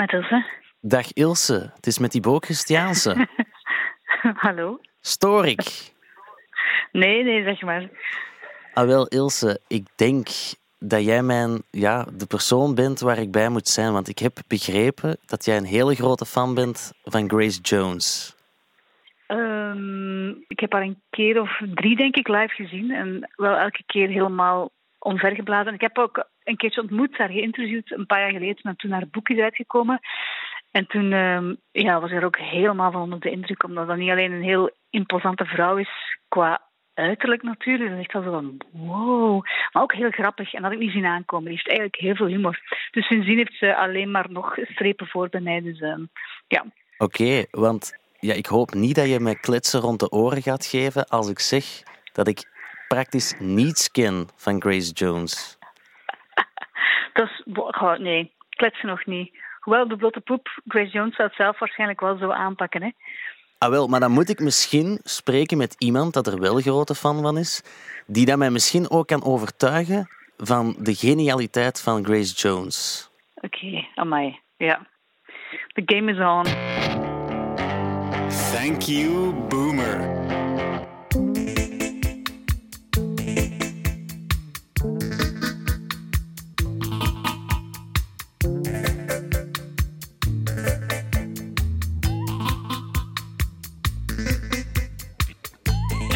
met Ilse. Dag Ilse, het is met die Bo Christiaanse. Hallo? Stoor ik? Nee, nee, zeg maar. Ah wel, Ilse, ik denk dat jij mijn, ja, de persoon bent waar ik bij moet zijn. Want ik heb begrepen dat jij een hele grote fan bent van Grace Jones. Ehm, ik heb haar een keer of drie, denk ik, live gezien. En wel elke keer helemaal omvergeblazen. Ik heb ook een keertje ontmoet, haar geïnterviewd, een paar jaar geleden. En toen haar boek is uitgekomen. En toen ehm, ja, was ik er ook helemaal van onder de indruk, omdat dat niet alleen een heel imposante vrouw is qua uiterlijk natuurlijk. Dan echt wel zo van wow. Maar ook heel grappig. En dat had ik niet zien aankomen. Die heeft eigenlijk heel veel humor. Dus sindsdien heeft ze alleen maar nog strepen voor bij mij. Dus ehm, ja. Oké, want ja, ik hoop niet dat je me kletsen rond de oren gaat geven als ik zeg dat ik praktisch niets ken van Grace Jones. dat is... Oh, nee, kletsen nog niet. Hoewel de blote poep, Grace Jones zou het zelf waarschijnlijk wel zo aanpakken. Hè? Ah wel, maar dan moet ik misschien spreken met iemand dat er wel grote fan van is, die dat mij misschien ook kan overtuigen van de genialiteit van Grace Jones. Oké, okay, amai. Ja. The game is on. Thank you, Boomer.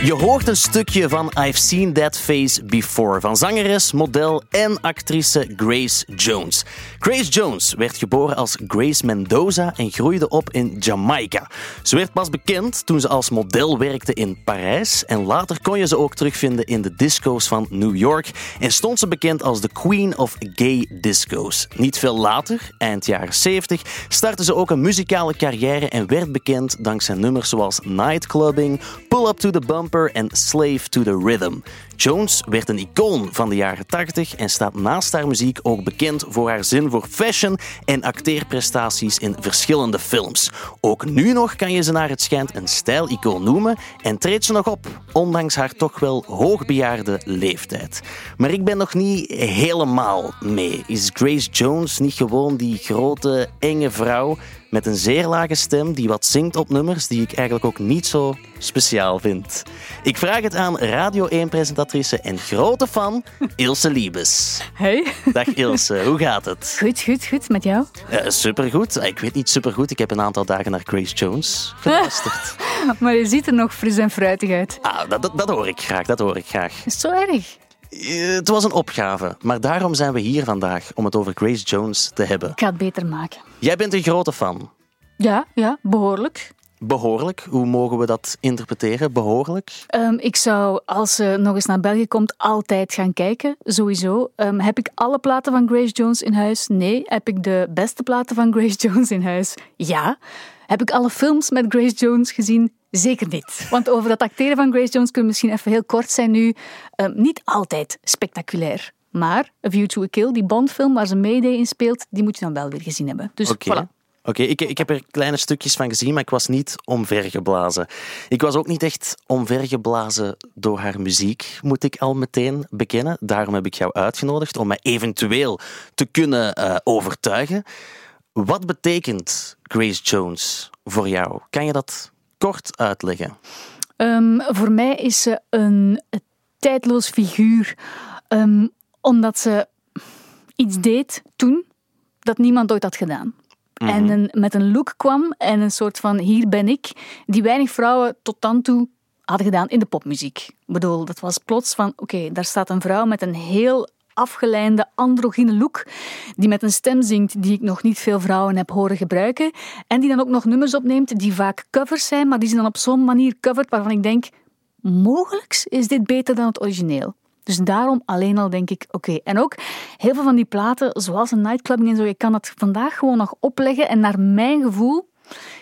Je hoort een stukje van I've Seen That Face Before van zangeres, model en actrice Grace Jones. Grace Jones werd geboren als Grace Mendoza en groeide op in Jamaica. Ze werd pas bekend toen ze als model werkte in Parijs en later kon je ze ook terugvinden in de disco's van New York en stond ze bekend als de Queen of Gay Disco's. Niet veel later, eind jaren 70, startte ze ook een muzikale carrière en werd bekend dankzij nummers zoals Nightclubbing, Pull Up to the Bump en Slave to the Rhythm. Jones werd een icoon van de jaren 80 en staat naast haar muziek ook bekend voor haar zin voor fashion en acteerprestaties in verschillende films. Ook nu nog kan je ze naar het schijnt een stijlicoon noemen en treedt ze nog op, ondanks haar toch wel hoogbejaarde leeftijd. Maar ik ben nog niet helemaal mee. Is Grace Jones niet gewoon die grote, enge vrouw met een zeer lage stem die wat zingt op nummers die ik eigenlijk ook niet zo speciaal vind. Ik vraag het aan Radio 1-presentatrice en grote fan Ilse Liebes. Hey. Dag Ilse, hoe gaat het? Goed, goed, goed. Met jou? Uh, supergoed. Ik weet niet supergoed. Ik heb een aantal dagen naar Grace Jones geluisterd. maar je ziet er nog fris en fruitig uit. Ah, dat, dat, dat hoor ik graag, dat hoor ik graag. Is het zo erg? Eh, het was een opgave, maar daarom zijn we hier vandaag om het over Grace Jones te hebben. Ik ga het beter maken. Jij bent een grote fan. Ja, ja, behoorlijk. Behoorlijk? Hoe mogen we dat interpreteren? Behoorlijk? Um, ik zou, als ze nog eens naar België komt, altijd gaan kijken. Sowieso. Um, heb ik alle platen van Grace Jones in huis? Nee. Heb ik de beste platen van Grace Jones in huis? Ja. Heb ik alle films met Grace Jones gezien? Zeker niet. Want over dat acteren van Grace Jones kunnen we misschien even heel kort zijn nu. Um, niet altijd spectaculair. Maar A View to a Kill, die Bondfilm waar ze Mayday in speelt, die moet je dan wel weer gezien hebben. Dus okay. voilà. Oké, ik, ik heb er kleine stukjes van gezien, maar ik was niet omvergeblazen. Ik was ook niet echt omvergeblazen door haar muziek, moet ik al meteen bekennen. Daarom heb ik jou uitgenodigd om mij eventueel te kunnen uh, overtuigen. Wat betekent Grace Jones voor jou? Kan je dat kort uitleggen? Um, voor mij is ze een tijdloos figuur, um, omdat ze iets deed toen dat niemand ooit had gedaan. En Mhm. een, met een look kwam en een soort van hier ben ik, die weinig vrouwen tot dan toe hadden gedaan in de popmuziek. Ik bedoel, dat was plots van, oké, daar staat een vrouw met een heel afgeleide, androgyne look, die met een stem zingt die ik nog niet veel vrouwen heb horen gebruiken, en die dan ook nog nummers opneemt die vaak covers zijn, maar die ze dan op zo'n manier covert waarvan ik denk, mogelijk is dit beter dan het origineel. Dus daarom alleen al denk ik, oké. En ook heel veel van die platen, zoals een nightclubbing en zo, je kan dat vandaag gewoon nog opleggen. En naar mijn gevoel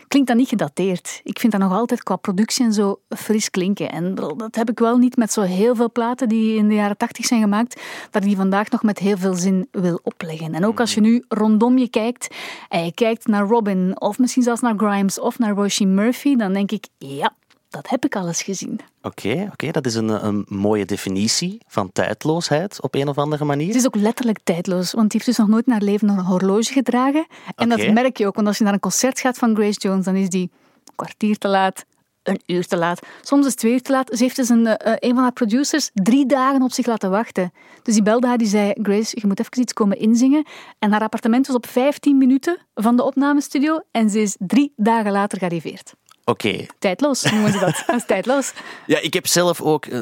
klinkt dat niet gedateerd. Ik vind dat nog altijd qua productie en zo fris klinken. En dat heb ik wel niet met zo heel veel platen die in de jaren tachtig zijn gemaakt, dat ik die vandaag nog met heel veel zin wil opleggen. En ook als je nu rondom je kijkt en je kijkt naar Robin, of misschien zelfs naar Grimes of naar Roisin Murphy, dan denk ik, ja, dat heb ik alles gezien. Oké, oké, dat is een, een mooie definitie van tijdloosheid op een of andere manier. Het is ook letterlijk tijdloos, want die heeft dus nog nooit naar leven een horloge gedragen. En dat merk je ook, want als je naar een concert gaat van Grace Jones, dan is die een kwartier te laat, een uur te laat. Soms is het twee uur te laat. Ze heeft dus een, eh, een van haar producers drie dagen op zich laten wachten. Dus die belde haar, die zei, Grace, je moet even iets komen inzingen. En haar appartement was op 15 minuten van de opnamestudio en ze is drie dagen later gearriveerd. Oké, Tijdloos noemen ze dat. Dat is tijdloos. Ja, ik heb zelf ook eh,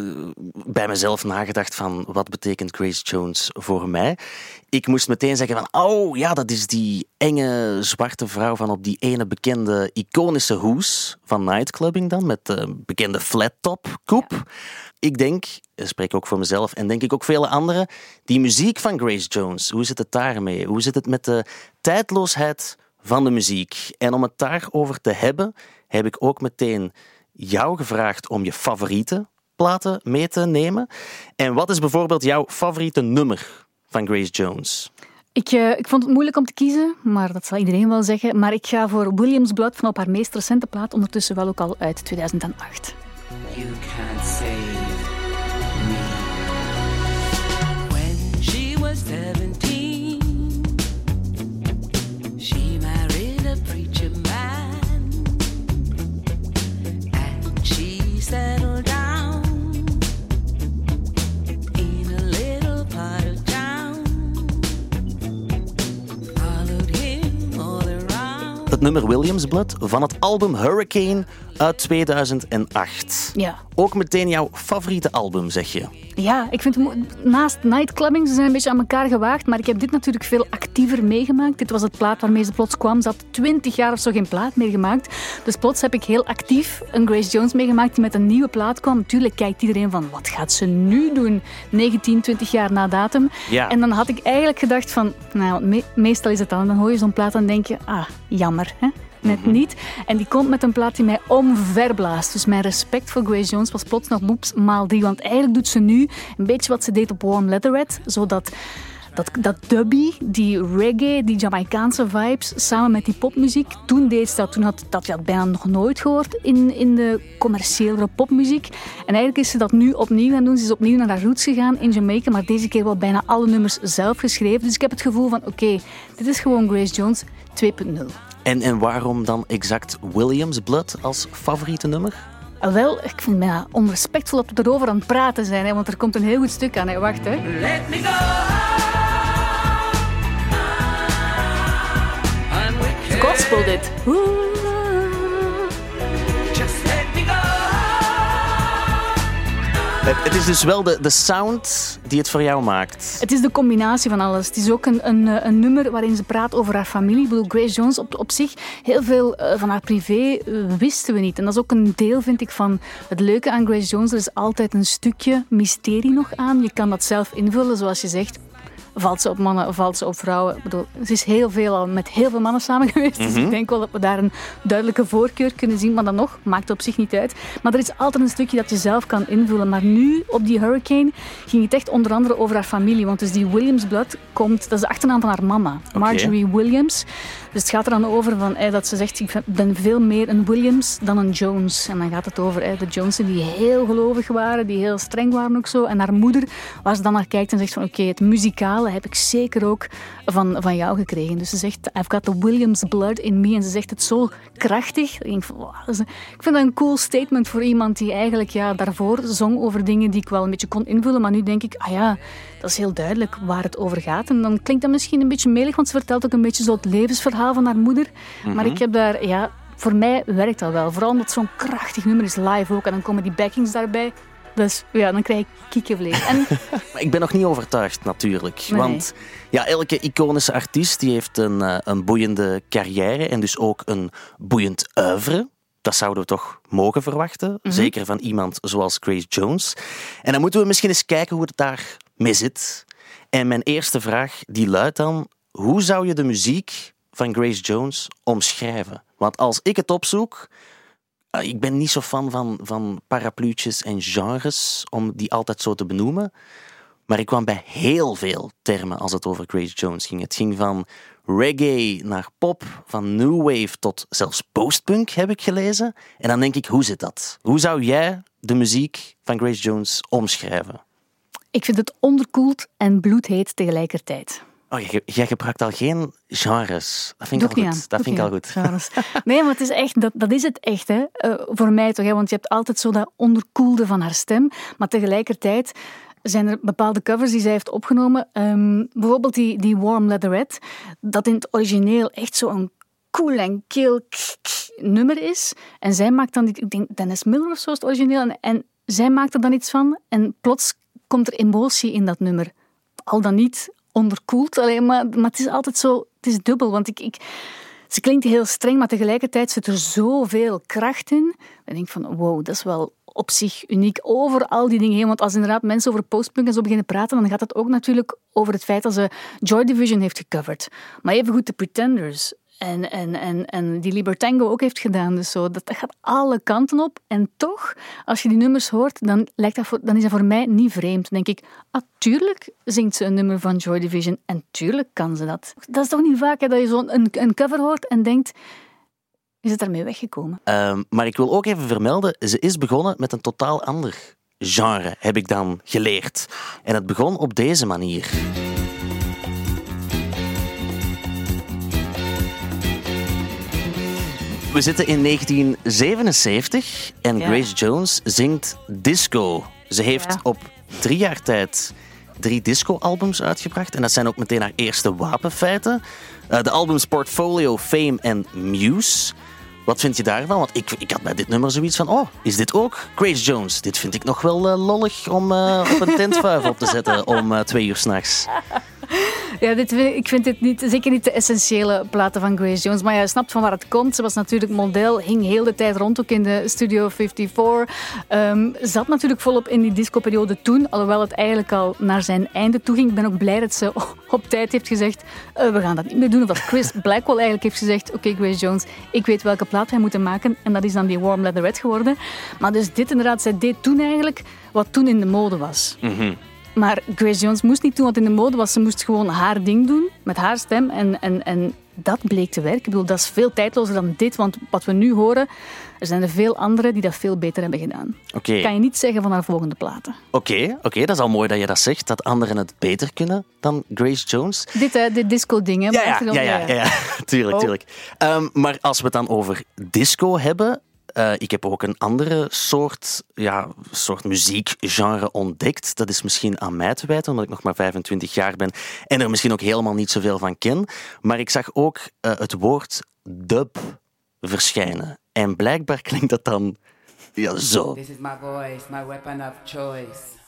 bij mezelf nagedacht van wat betekent Grace Jones voor mij. Ik moest meteen zeggen van, oh ja, dat is die enge zwarte vrouw van op die ene bekende iconische hoes van nightclubbing dan, met de bekende flat top koep. Ik denk, spreek ook voor mezelf en denk ik ook vele anderen, die muziek van Grace Jones, hoe zit het daarmee? Hoe zit het met de tijdloosheid van de muziek? En om het daarover te hebben, heb ik ook meteen jou gevraagd om je favoriete platen mee te nemen. En wat is bijvoorbeeld jouw favoriete nummer van Grace Jones? Ik, eh, ik vond het moeilijk om te kiezen, maar dat zal iedereen wel zeggen. Maar ik ga voor Williams Blood van op haar meest recente plaat, ondertussen wel ook al uit 2008. You can't save me. When she was 17, Het nummer Williams Blood van het album Hurricane uit 2008. Ja. Ook meteen jouw favoriete album, zeg je. Ja, ik vind naast nightclubbing, ze zijn een beetje aan elkaar gewaagd, maar ik heb dit natuurlijk veel actiever meegemaakt. Dit was het plaat waarmee ze plots kwam. Ze had twintig jaar of zo geen plaat meer gemaakt. Dus plots heb ik heel actief een Grace Jones meegemaakt die met een nieuwe plaat kwam. Natuurlijk kijkt iedereen van, wat gaat ze nu doen? 19, 20 jaar na datum. Ja. En dan had ik eigenlijk gedacht van, nou, me- meestal is het dan, dan hoor je zo'n plaat en denk je, ah, jammer, hè? Net niet. En die komt met een plaat die mij omverblaast. Dus mijn respect voor Grace Jones was plots nog boeps maal drie. Want eigenlijk doet ze nu een beetje wat ze deed op Warm Leatherette. Zodat dat, dat dubby, die reggae, die Jamaicaanse vibes, samen met die popmuziek. Toen deed ze dat. Toen had dat je had bijna nog nooit gehoord in, in de commerciële popmuziek. En eigenlijk is ze dat nu opnieuw gaan doen. Ze is opnieuw naar haar roots gegaan in Jamaica. Maar deze keer wel bijna alle nummers zelf geschreven. Dus ik heb het gevoel van, oké, dit is gewoon Grace Jones 2.0. En, en waarom dan exact Williams Blood als favoriete nummer? Ah, Wel, ik vind het onrespectvol dat we erover aan het praten zijn. Hè, want er komt een heel goed stuk aan. Hè. Wacht, hè. Let me go. Gospel dit. Het, is dus wel de, de sound die het voor jou maakt. Het is de combinatie van alles. Het is ook een, een, eh, een nummer waarin ze praat over haar familie. Ik bedoel, Grace Jones op, op zich, heel veel eh, van haar privé eh, wisten we niet. En dat is ook een deel, vind ik, van het leuke aan Grace Jones. Er is altijd een stukje mysterie nog aan. Je kan dat zelf invullen, zoals je zegt. Valt ze op mannen, valt ze op vrouwen? Ik bedoel, ze is heel veel al met heel veel mannen samen geweest. Dus ik denk wel dat we daar een duidelijke voorkeur kunnen zien. Maar dan nog, maakt het op zich niet uit. Maar er is altijd een stukje dat je zelf kan invullen. Maar nu, op die Hurricane, ging het echt onder andere over haar familie. Want dus die Williams Blood komt, dat is de achternaam van haar mama. Marjorie Williams. Dus het gaat er dan over van, eh, dat ze zegt, ik ben veel meer een Williams dan een Jones. En dan gaat het over eh, de Jonesen die heel gelovig waren, die heel streng waren ook zo. En haar moeder, waar ze dan naar kijkt en zegt van, oké, het heb ik zeker ook van, van jou gekregen. Dus ze zegt, I've got the Williams blood in me. En ze zegt het zo krachtig. Ik, denk wow, dat is een- ik vind dat een cool statement voor iemand die eigenlijk ja, daarvoor zong over dingen die ik wel een beetje kon invullen. Maar nu denk ik, ah ja, dat is heel duidelijk waar het over gaat. En dan klinkt dat misschien een beetje melig, want ze vertelt ook een beetje zo het levensverhaal van haar moeder. Maar ik heb daar, ja, voor mij werkt dat wel. Vooral omdat het zo'n krachtig nummer is live ook. En dan komen die backings daarbij. Dus ja, dan krijg ik kiekenvlees. En Maar ik ben nog niet overtuigd, natuurlijk. Nee. Want ja, elke iconische artiest die heeft een, eh, een boeiende carrière en dus ook een boeiend oeuvre. Dat zouden we toch mogen verwachten. Zeker van iemand zoals Grace Jones. En dan moeten we misschien eens kijken hoe het daar mee zit. En mijn eerste vraag die luidt dan: hoe zou je de muziek van Grace Jones omschrijven? Want als ik het opzoek, ik ben niet zo fan van, van parapluutjes en genres, om die altijd zo te benoemen. Maar ik kwam bij heel veel termen als het over Grace Jones ging. Het ging van reggae naar pop, van new wave tot zelfs postpunk heb ik gelezen. En dan denk ik, hoe zit dat? Hoe zou jij de muziek van Grace Jones omschrijven? Ik vind het onderkoeld en bloedheet tegelijkertijd. Oh, jij, jij gebruikt al geen genres. Dat vind ik al goed. aan. Dat Doe vind ik al goed. trouwens. Nee, maar het is echt, dat, dat is het echt, hè. Eh, voor mij toch, hè. want je hebt altijd zo dat onderkoelde van haar stem, maar tegelijkertijd zijn er bepaalde covers die zij heeft opgenomen. Ehm, bijvoorbeeld die, die Warm Leatherette, dat in het origineel echt zo'n cool en kil nummer is. En zij maakt dan, die- ik denk Dennis Miller of zo is het origineel, en, en zij maakt er dan iets van en plots komt er emotie in dat nummer. Al dan niet onderkoeld, alleen maar, het is altijd zo, het is dubbel, want ik, ik, ze klinkt heel streng, maar tegelijkertijd zit er zoveel kracht in. Ik denk van, wow, dat is wel op zich uniek over al die dingen heen. Want als inderdaad mensen over postpunk en zo beginnen praten, dan gaat het ook natuurlijk over het feit dat ze Joy Division heeft gecoverd. Maar evengoed de Pretenders. En, en, en, en die Libertango ook heeft gedaan. Dus zo, dat, dat gaat alle kanten op. En toch, als je die nummers hoort, dan, lijkt dat voor, dan is dat voor mij niet vreemd. Dan denk ik, ah, tuurlijk zingt ze een nummer van Joy Division. En tuurlijk kan ze dat. Dat is toch niet vaak hè, dat je zo'n een, een cover hoort en denkt, is het daarmee weggekomen? Ehm, maar ik wil ook even vermelden, ze is begonnen met een totaal ander genre, heb ik dan geleerd. En het begon op deze manier. We zitten in 1977 en Ja. Grace Jones zingt disco. Ze heeft Ja. op drie jaar tijd drie disco-albums uitgebracht. En dat zijn ook meteen haar eerste wapenfeiten. Eh, de albums Portfolio, Fame en Muse. Wat vind je daarvan? Want ik, ik had bij dit nummer zoiets van: oh, is dit ook Grace Jones? Dit vind ik nog wel eh, lollig om eh, op een tentvuif op te zetten om twee uur s'nachts. Ja, dit, ik vind dit niet, zeker niet de essentiële platen van Grace Jones. Maar je snapt van waar het komt. Ze was natuurlijk model, hing heel de tijd rond, ook in de Studio 54. Ehm, zat natuurlijk volop in die discoperiode toen, alhoewel het eigenlijk al naar zijn einde toe ging. Ik ben ook blij dat ze op tijd heeft gezegd, eh, we gaan dat niet meer doen. Of dat Chris Blackwell eigenlijk heeft gezegd, oké Grace Jones, ik weet welke plaat wij moeten maken. En dat is dan die Warm Leatherette geworden. Maar dus dit inderdaad, zij deed toen eigenlijk wat toen in de mode was. Maar Grace Jones moest niet doen wat in de mode was. Ze moest gewoon haar ding doen, met haar stem. En, en, en dat bleek te werken. Ik bedoel, dat is veel tijdlozer dan dit. Want wat we nu horen, er zijn er veel anderen die dat veel beter hebben gedaan. Oké, Kan je niet zeggen van haar volgende platen. oké, oké, dat is al mooi dat je dat zegt, dat anderen het beter kunnen dan Grace Jones. Dit, hè, dit disco-ding, hè. Ja, ja, ja, ja, ja. tuurlijk, Oh. tuurlijk. Ehm, maar als we het dan over disco hebben, eh, ik heb ook een andere soort, ja, soort muziekgenre ontdekt. Dat is misschien aan mij te wijten, omdat ik nog maar 25 jaar ben en er misschien ook helemaal niet zoveel van ken. Maar ik zag ook eh, het woord dub verschijnen. En blijkbaar klinkt dat dan ja, zo. This is my voice, my weapon of choice.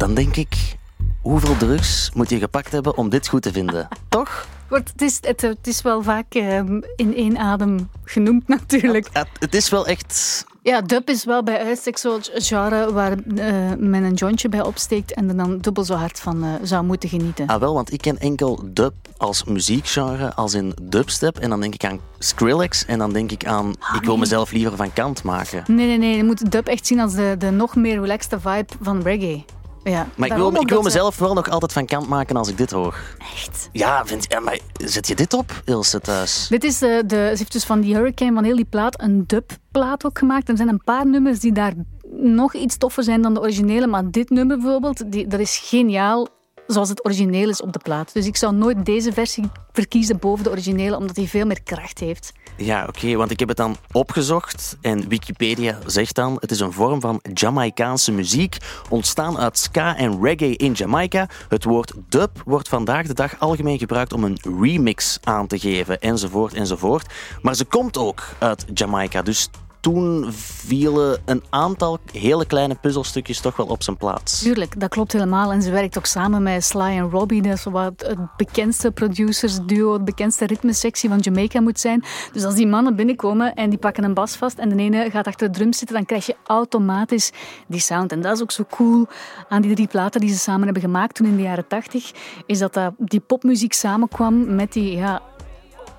Dan denk ik, hoeveel drugs moet je gepakt hebben om dit goed te vinden? Toch? Het, is, het, het is wel vaak ehm, in één adem genoemd, natuurlijk. Het, het is wel echt Ja, dub is wel bij uitstek zo'n genre waar eh, men een jointje bij opsteekt en er dan dubbel zo hard van eh, zou moeten genieten. Ah wel, want ik ken enkel dub als muziekgenre, als in dubstep. En dan denk ik aan Skrillex en dan denk ik aan, ik wil mezelf liever van kant maken. Nee, nee, nee. Je moet dub echt zien als de, de nog meer relaxte vibe van reggae. Ja, Maar ik wil, ik wil mezelf wel nog altijd van kant maken als ik dit hoor. Echt? Ja, vind, ja maar zet je dit op, Ilse, thuis? Dit is de, de, ze heeft dus van die Hurricane, van heel die plaat, een dubplaat ook gemaakt. Er zijn een paar nummers die daar nog iets toffer zijn dan de originele. Maar dit nummer bijvoorbeeld, die, dat is geniaal zoals het origineel is op de plaat. Dus ik zou nooit deze versie verkiezen boven de originele, omdat die veel meer kracht heeft. Ja, oké, want ik heb het dan opgezocht en Wikipedia zegt dan: het is een vorm van Jamaicaanse muziek, ontstaan uit ska en reggae in Jamaica. Het woord dub wordt vandaag de dag algemeen gebruikt om een remix aan te geven, enzovoort, enzovoort. Maar ze komt ook uit Jamaica, dus toen vielen een aantal hele kleine puzzelstukjes toch wel op zijn plaats. Tuurlijk, dat klopt helemaal. En ze werkt ook samen met Sly en Robbie. Dat is wat het bekendste producersduo, de bekendste ritmesectie van Jamaica moet zijn. Dus als die mannen binnenkomen en die pakken een bas vast en de ene gaat achter de drum zitten, dan krijg je automatisch die sound. En dat is ook zo cool aan die drie platen die ze samen hebben gemaakt toen in de jaren tachtig, is dat, dat die popmuziek samenkwam met die ja,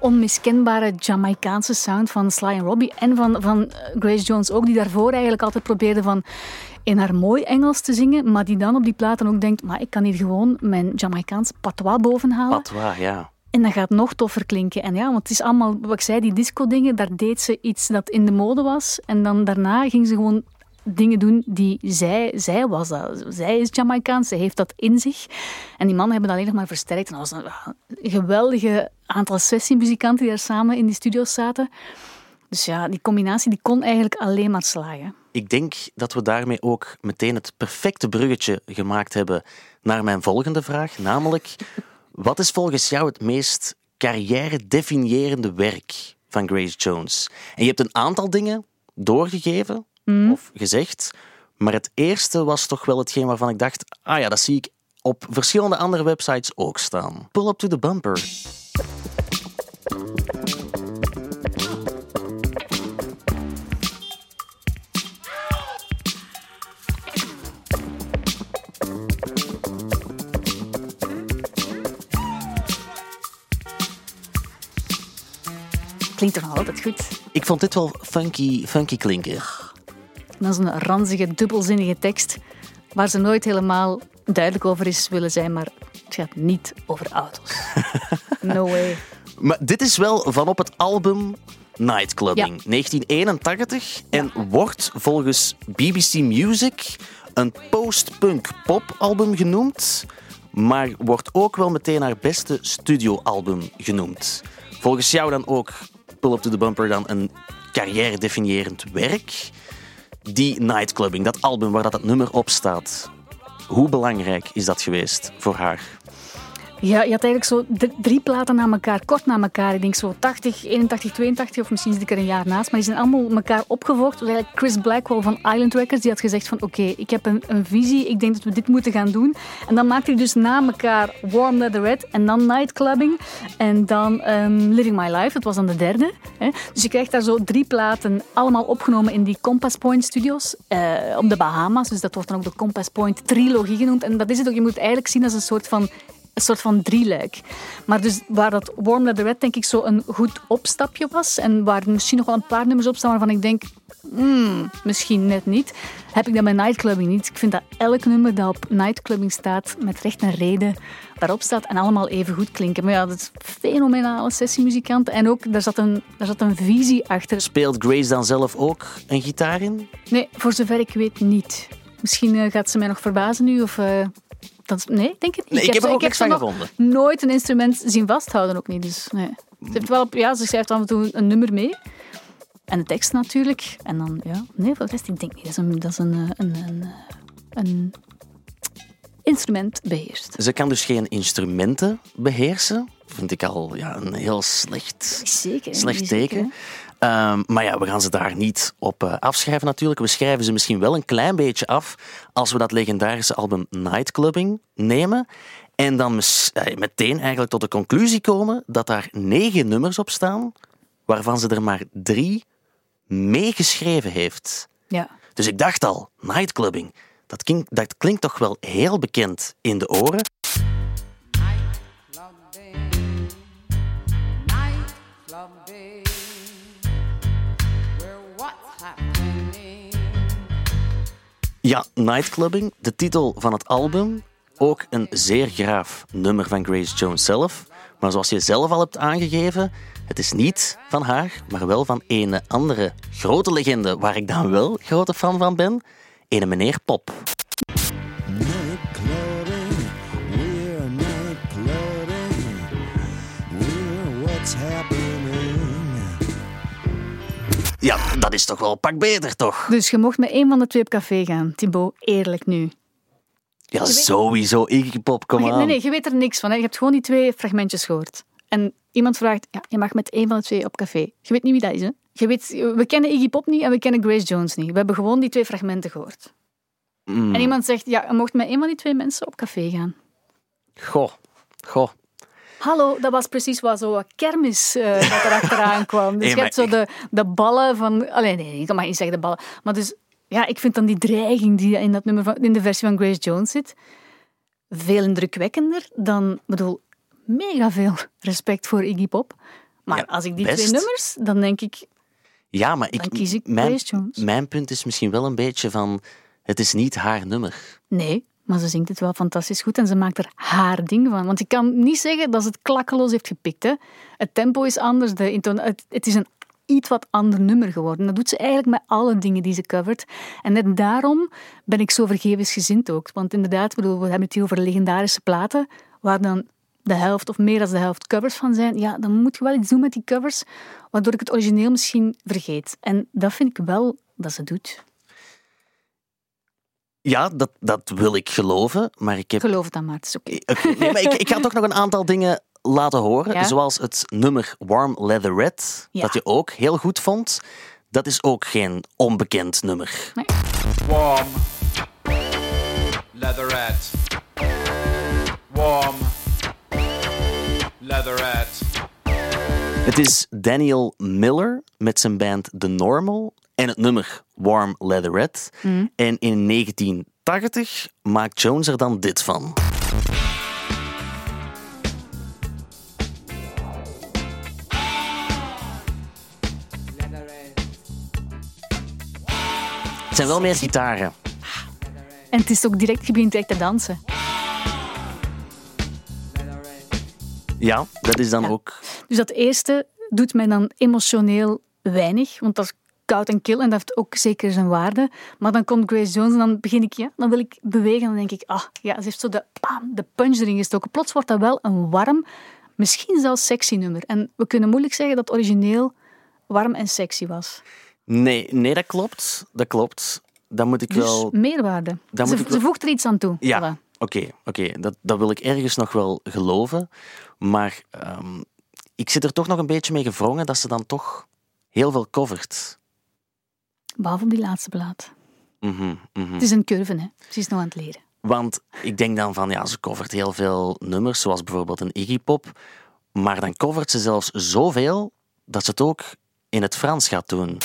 onmiskenbare Jamaicaanse sound van Sly en Robbie en van, van Grace Jones ook, die daarvoor eigenlijk altijd probeerde van in haar mooi Engels te zingen, maar die dan op die platen ook denkt, maar ik kan hier gewoon mijn Jamaicaans patois bovenhalen. Patois, ja. En dat gaat nog toffer klinken. En ja, want het is allemaal, wat ik zei, die disco-dingen, daar deed ze iets dat in de mode was. En dan daarna ging ze gewoon dingen doen die zij, zij was. Dat. Zij is Jamaicaans, zij heeft dat in zich. En die mannen hebben dat alleen nog maar versterkt. En dat was een geweldige aantal sessiemuzikanten die daar samen in die studio's zaten. Dus ja, die combinatie die kon eigenlijk alleen maar slagen. Ik denk dat we daarmee ook meteen het perfecte bruggetje gemaakt hebben naar mijn volgende vraag. Namelijk, wat is volgens jou het meest carrière-definiërende werk van Grace Jones? En je hebt een aantal dingen doorgegeven of gezegd, maar het eerste was toch wel hetgeen waarvan ik dacht, ah ja, dat zie ik op verschillende andere websites ook staan. Pull up to the bumper. Klinkt toch nog altijd goed? Ik vond dit wel funky, funky klinken. Dat is een ranzige, dubbelzinnige tekst waar ze nooit helemaal duidelijk over is willen zijn, maar het gaat niet over auto's. No way. Maar dit is wel van op het album Nightclubbing, Ja. 1981. En wordt volgens BBC Music een post-punk pop-album genoemd. Maar wordt ook wel meteen haar beste studioalbum genoemd. Volgens jou dan ook Pull Up to the Bumper dan een carrière-definiërend werk. Die Nightclubbing, dat album waar dat, dat nummer op staat. Hoe belangrijk is dat geweest voor haar? Ja, je had eigenlijk zo drie platen na elkaar, kort na elkaar. Ik denk zo 80, 81, 82 of misschien zit ik er een jaar naast. Maar die zijn allemaal elkaar opgevolgd. Was eigenlijk Chris Blackwell van Island Records. Die had gezegd van oké, ik heb een, een visie. Ik denk dat we dit moeten gaan doen. En dan maakte hij dus na elkaar Warm Leather Red en dan Nightclubbing. En dan ehm, Living My Life. Dat was dan de derde. Hè. Dus je krijgt daar zo drie platen allemaal opgenomen in die Compass Point studios. eh, op de Bahama's. Dus dat wordt dan ook de Compass Point trilogie genoemd. En dat is het ook. Je moet eigenlijk zien als een soort van een soort van drieluik. Maar dus waar dat Warm Leather Red denk ik zo een goed opstapje was en waar misschien nog wel een paar nummers op staan waarvan ik denk, hmm, misschien net niet, heb ik dat bij Nightclubbing niet. Ik vind dat elk nummer dat op Nightclubbing staat, met recht en reden daarop staat en allemaal even goed klinken. Maar ja, dat is fenomenale sessiemuzikanten en ook, daar zat een, daar zat een visie achter. Speelt Grace dan zelf ook een gitaar in? Nee, voor zover ik weet niet. Misschien eh, gaat ze mij nog verbazen nu of... eh, dat, nee, denk het niet. Nee, ik heb er ook niks van gevonden. nooit een instrument zien vasthouden ook niet. Dus, nee. Ze, heeft wel, ja, ze schrijft af en toe een nummer mee. En de tekst natuurlijk. En dan, ja, nee, voor de rest, ik denk niet. Dat is een, dat is een, eh, een, een, eh, een instrument beheerst. Ze kan dus geen instrumenten beheersen. Vind ik al ja, een heel slecht, Zeker. slecht teken. Ehm, maar ja, we gaan ze daar niet op eh, afschrijven natuurlijk. We schrijven ze misschien wel een klein beetje af als we dat legendarische album Nightclubbing nemen. En dan eh, meteen eigenlijk tot de conclusie komen dat daar negen nummers op staan, waarvan ze er maar drie meegeschreven heeft. Ja. Dus ik dacht al, Nightclubbing, dat klinkt, dat klinkt toch wel heel bekend in de oren. Ja, Nightclubbing, de titel van het album. Ook een zeer graaf nummer van Grace Jones zelf. Maar zoals je zelf al hebt aangegeven, het is niet van haar, maar wel van een andere grote legende waar ik dan wel grote fan van ben. Ene meneer Pop. Ja, dat is toch wel een pak beter, toch? Dus je mocht met één van de twee op café gaan, Thibaut. Eerlijk nu. Ja, sowieso. Iggy Pop, kom Maar nee, nee, je weet er niks van. Hè. Je hebt gewoon die twee fragmentjes gehoord. En iemand vraagt, ja, je mag met één van de twee op café. Je weet niet wie dat is, hè? je weet, we kennen Iggy Pop niet en we kennen Grace Jones niet. We hebben gewoon die twee fragmenten gehoord. Mm. En iemand zegt, ja, je mocht met een van die twee mensen op café gaan. Goh, goh. Hallo, dat was precies wat zo kermis eh, dat er achteraan kwam. Dus je hebt zo de, de ballen van... Allee, nee, ik mag niet zeggen de ballen. Maar dus, ja, ik vind dan die dreiging die in, dat nummer van, in de versie van Grace Jones zit, veel indrukwekkender dan... Ik bedoel, mega veel respect voor Iggy Pop. Maar Ja, als ik die best. twee nummers, dan denk ik... Ja, maar ik, Dan kies ik mijn, Grace Jones. mijn punt is misschien wel een beetje van... Het is niet haar nummer. Nee, maar ze zingt het wel fantastisch goed en ze maakt er haar ding van. Want ik kan niet zeggen dat ze het klakkeloos heeft gepikt. Hè. Het tempo is anders, de het, het is een iets wat ander nummer geworden. Dat doet ze eigenlijk met alle dingen die ze covert. En net daarom ben ik zo vergevensgezind ook. Want inderdaad, bedoel, we hebben het hier over legendarische platen, waar dan de helft of meer dan de helft covers van zijn. Ja, dan moet je wel iets doen met die covers, waardoor ik het origineel misschien vergeet. En dat vind ik wel dat ze doet. Ja, dat, dat wil ik geloven, maar ik heb... Geloof het dan maar, het is oké. Nee, maar ik, ik ga toch nog een aantal dingen laten horen. Ja? Zoals het nummer Warm Leatherette, Ja. dat je ook heel goed vond. Dat is ook geen onbekend nummer. Warm. Leatherette. Warm. Leatherette. Het is Daniel Miller met zijn band The Normal en het nummer Warm Leatherette. En in 1980 maakt Jones er dan dit van. Het zijn wel meer gitaren. En het is ook direct, je begint direct te dansen. Ja, dat is dan Ja. ook... Dus dat eerste doet mij dan emotioneel weinig, want dat koud en kil en dat heeft ook zeker zijn waarde. Maar dan komt Grace Jones en dan begin ik, ja, dan wil ik bewegen en dan denk ik, ah, ja, ze heeft zo de, bam, de punch erin gestoken. Plots wordt dat wel een warm, misschien zelfs sexy nummer. En we kunnen moeilijk zeggen dat het origineel warm en sexy was. Nee, nee, dat klopt. Dat klopt. Dan moet ik Dus wel... meerwaarde. Dan Ze, moet ik ze voegt er iets aan toe. Ja, oké, oké. Dat, dat wil ik ergens nog wel geloven. Maar ehm, ik zit er toch nog een beetje mee gevrongen dat ze dan toch heel veel covert. Behalve op die laatste plaat. Mhm, mhm. Het is een curve, hè. Ze is nog aan het leren. Want ik denk dan van, ja, ze covert heel veel nummers, zoals bijvoorbeeld een Iggy Pop. Maar dan covert ze zelfs zoveel dat ze het ook in het Frans gaat doen.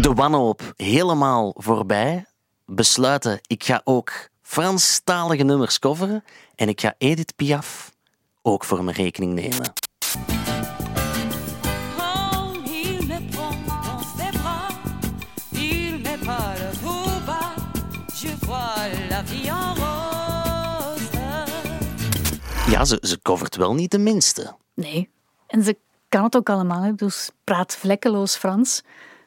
De wanhoop helemaal voorbij. Besluiten, ik ga ook Franstalige nummers coveren. En ik ga Edith Piaf ook voor mijn rekening nemen. Ja, ze, ze covert wel niet de minste. Nee. En ze kan het ook allemaal. Hè. Dus praat vlekkeloos Frans.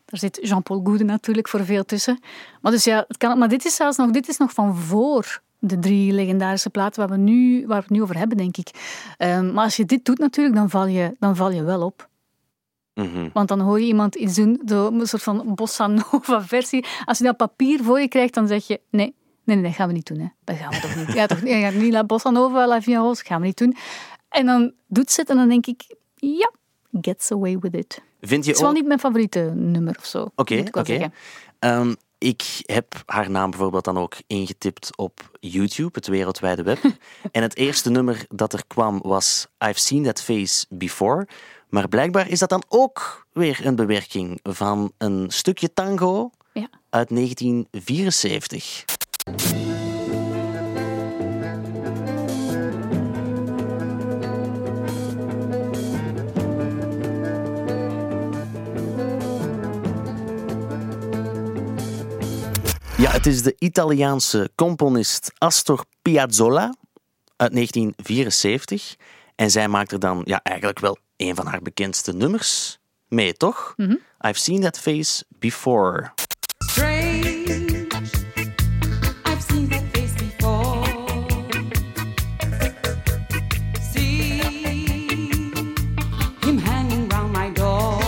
Daar zit Jean-Paul Goude natuurlijk voor veel tussen. Maar, dus ja, het kan, maar dit is zelfs nog, dit is nog van voor de drie legendarische platen waar we, nu, waar we het nu over hebben, denk ik. Ehm, maar als je dit doet natuurlijk, dan val je, dan val je wel op. Mhm. Want dan hoor je iemand iets doen, een soort van bossa nova versie. Als je dat papier voor je krijgt, dan zeg je nee. Nee, nee, dat gaan we niet doen. Hè. Dat gaan we toch niet. Ja, toch, ja, niet La Bossa Nova, La Via gaan we niet doen. En dan doet ze het en dan denk ik, ja, gets away with it. Vind je Het is wel ook... niet mijn favoriete nummer of zo. Oké, oké. Ehm, ik heb haar naam bijvoorbeeld dan ook ingetipt op YouTube, het wereldwijde web. en het eerste nummer dat er kwam was I've Seen That Face Before. Maar blijkbaar is dat dan ook weer een bewerking van een stukje tango Ja. uit 1974. Ja, het is de Italiaanse componist Astor Piazzolla uit 1974. En zij maakt er dan ja, eigenlijk wel een van haar bekendste nummers mee, toch? I've seen that face before. Strange, I've seen that face before. See him hanging round my door.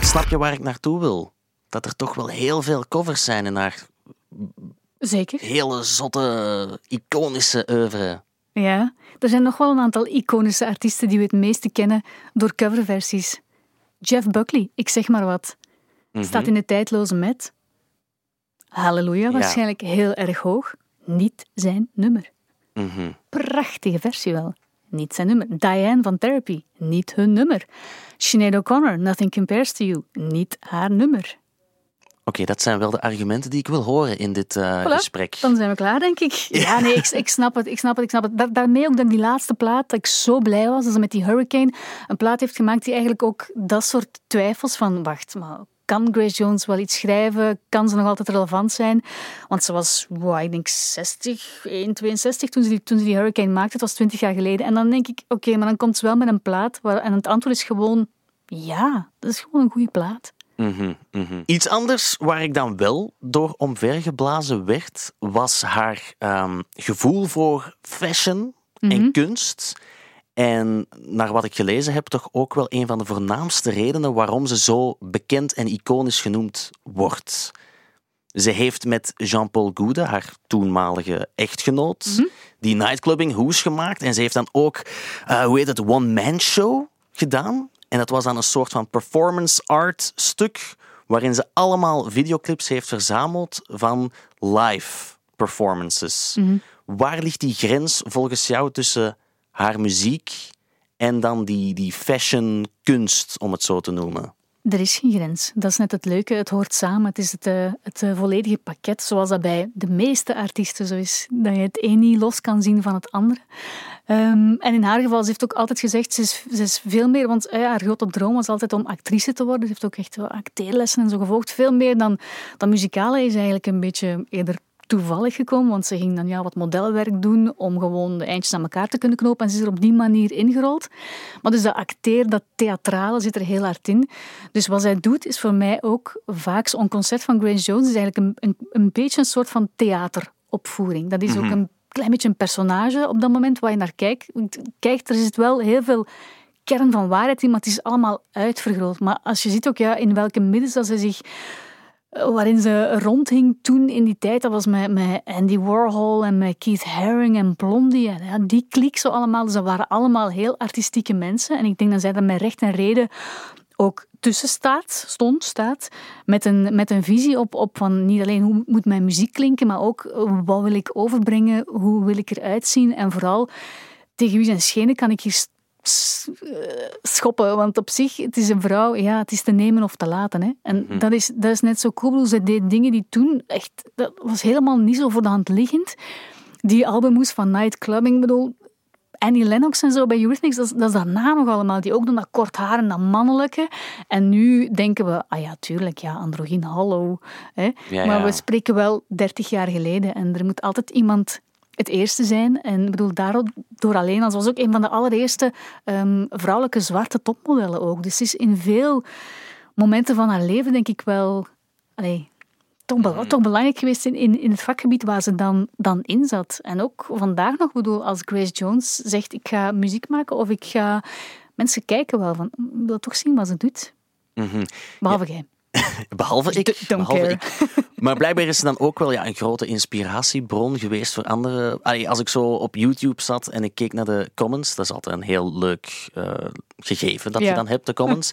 Snap je waar ik naartoe wil? Dat er toch wel heel veel covers zijn in haar Zeker. hele zotte, iconische oeuvre. Ja, er zijn nog wel een aantal iconische artiesten die we het meeste kennen door coverversies. Jeff Buckley, ik zeg maar wat, staat in de tijdloze met. Halleluja, waarschijnlijk heel erg hoog. Niet zijn nummer. Mhm. Prachtige versie wel. Niet zijn nummer. Diane van Therapy, niet hun nummer. Sinead O'Connor, Nothing Compares to You, niet haar nummer. Oké, dat zijn wel de argumenten die ik wil horen in dit eh, Voilà, gesprek. Dan zijn we klaar, denk ik. Ja, nee, ik, ik snap het, ik snap het, ik snap het. Daar- daarmee ook dan die laatste plaat, dat ik zo blij was dat ze met die Hurricane een plaat heeft gemaakt die eigenlijk ook dat soort twijfels van, wacht, maar kan Grace Jones wel iets schrijven? Kan ze nog altijd relevant zijn? Want ze was, wow, ik denk 60, 1, 62 toen ze, die, toen ze die Hurricane maakte. Het was 20 jaar geleden. En dan denk ik, oké, maar dan komt ze wel met een plaat. Waar, en het antwoord is gewoon, ja, dat is gewoon een goede plaat. Mhm, mhm. Iets anders waar ik dan wel door omvergeblazen werd, was haar ehm, gevoel voor fashion en kunst. En naar wat ik gelezen heb, toch ook wel een van de voornaamste redenen waarom ze zo bekend en iconisch genoemd wordt. Ze heeft met Jean-Paul Goude, haar toenmalige echtgenoot, die nightclubbing hoes gemaakt. En ze heeft dan ook, eh, hoe heet het, one-man show gedaan. En dat was dan een soort van performance art stuk, waarin ze allemaal videoclips heeft verzameld van live performances. Waar ligt die grens volgens jou tussen haar muziek en dan die, die fashion kunst, om het zo te noemen? Er is geen grens. Dat is net het leuke. Het hoort samen. Het is het, eh, het eh, volledige pakket, zoals dat bij de meeste artiesten zo is. Dat je het een niet los kan zien van het andere. Ehm, en in haar geval, ze heeft ook altijd gezegd, ze is, ze is veel meer, want eh, haar grote droom was altijd om actrice te worden. Ze heeft ook echt acteerlessen en zo gevolgd. Veel meer dan, dan muzikale is eigenlijk een beetje eerder toevallig gekomen, want ze ging dan ja, wat modelwerk doen om gewoon de eindjes aan elkaar te kunnen knopen en ze is er op die manier ingerold. Maar dus dat acteer, dat theatrale zit er heel hard in. Dus wat zij doet is voor mij ook vaak zo'n concert van Grace Jones is eigenlijk een, een, een beetje een soort van theateropvoering. Dat is ook een klein beetje een personage op dat moment waar je naar kijkt. Kijkt, er zit wel heel veel kern van waarheid in, maar het is allemaal uitvergroot. Maar als je ziet ook ja, in welke middels dat ze zich waarin ze rondhing toen in die tijd. Dat was met, met Andy Warhol en met Keith Haring en Blondie. En ja, die kliek zo allemaal. Dus dat waren allemaal heel artistieke mensen. En ik denk dat zij daar met recht en reden ook tussen staat, stond, staat, met een, met een visie op, op van niet alleen hoe moet mijn muziek klinken, maar ook eh, wat wil ik overbrengen, hoe wil ik eruit zien en vooral tegen wie zijn schenen kan ik hier eh, schoppen. Want op zich, het is een vrouw, ja, het is te nemen of te laten. Hè. En dat, is, dat is net zo cool. Ze deed dingen die toen echt, dat was helemaal niet zo voor de hand liggend. Die albumhoes van Nightclubbing, ik bedoel, Annie Lennox en zo bij Eurythmics, dat is, dat is daarna nog allemaal. Die ook doen dat kort haar en dat mannelijke. En nu denken we, ah ja, tuurlijk, ja, androgyn, hallo. Hè. Ja, maar ja. we spreken wel 30 jaar geleden. En er moet altijd iemand het eerste zijn. En ik bedoel, daardoor alleen, als was ook een van de allereerste ehm, vrouwelijke zwarte topmodellen ook. Dus ze is in veel momenten van haar leven, denk ik wel... Allee, toch, be- toch belangrijk geweest in, in, in het vakgebied waar ze dan, dan in zat. En ook vandaag nog, bedoel, als Grace Jones zegt ik ga muziek maken of ik ga... Mensen kijken wel van, ik wil toch zien wat ze doet. Behalve jij. Behalve ik. Behalve. Maar blijkbaar is ze dan ook wel ja, een grote inspiratiebron geweest voor andere. Allee, als ik zo op YouTube zat en ik keek naar de comments, dat is altijd een heel leuk eh, gegeven dat je dan hebt, de comments.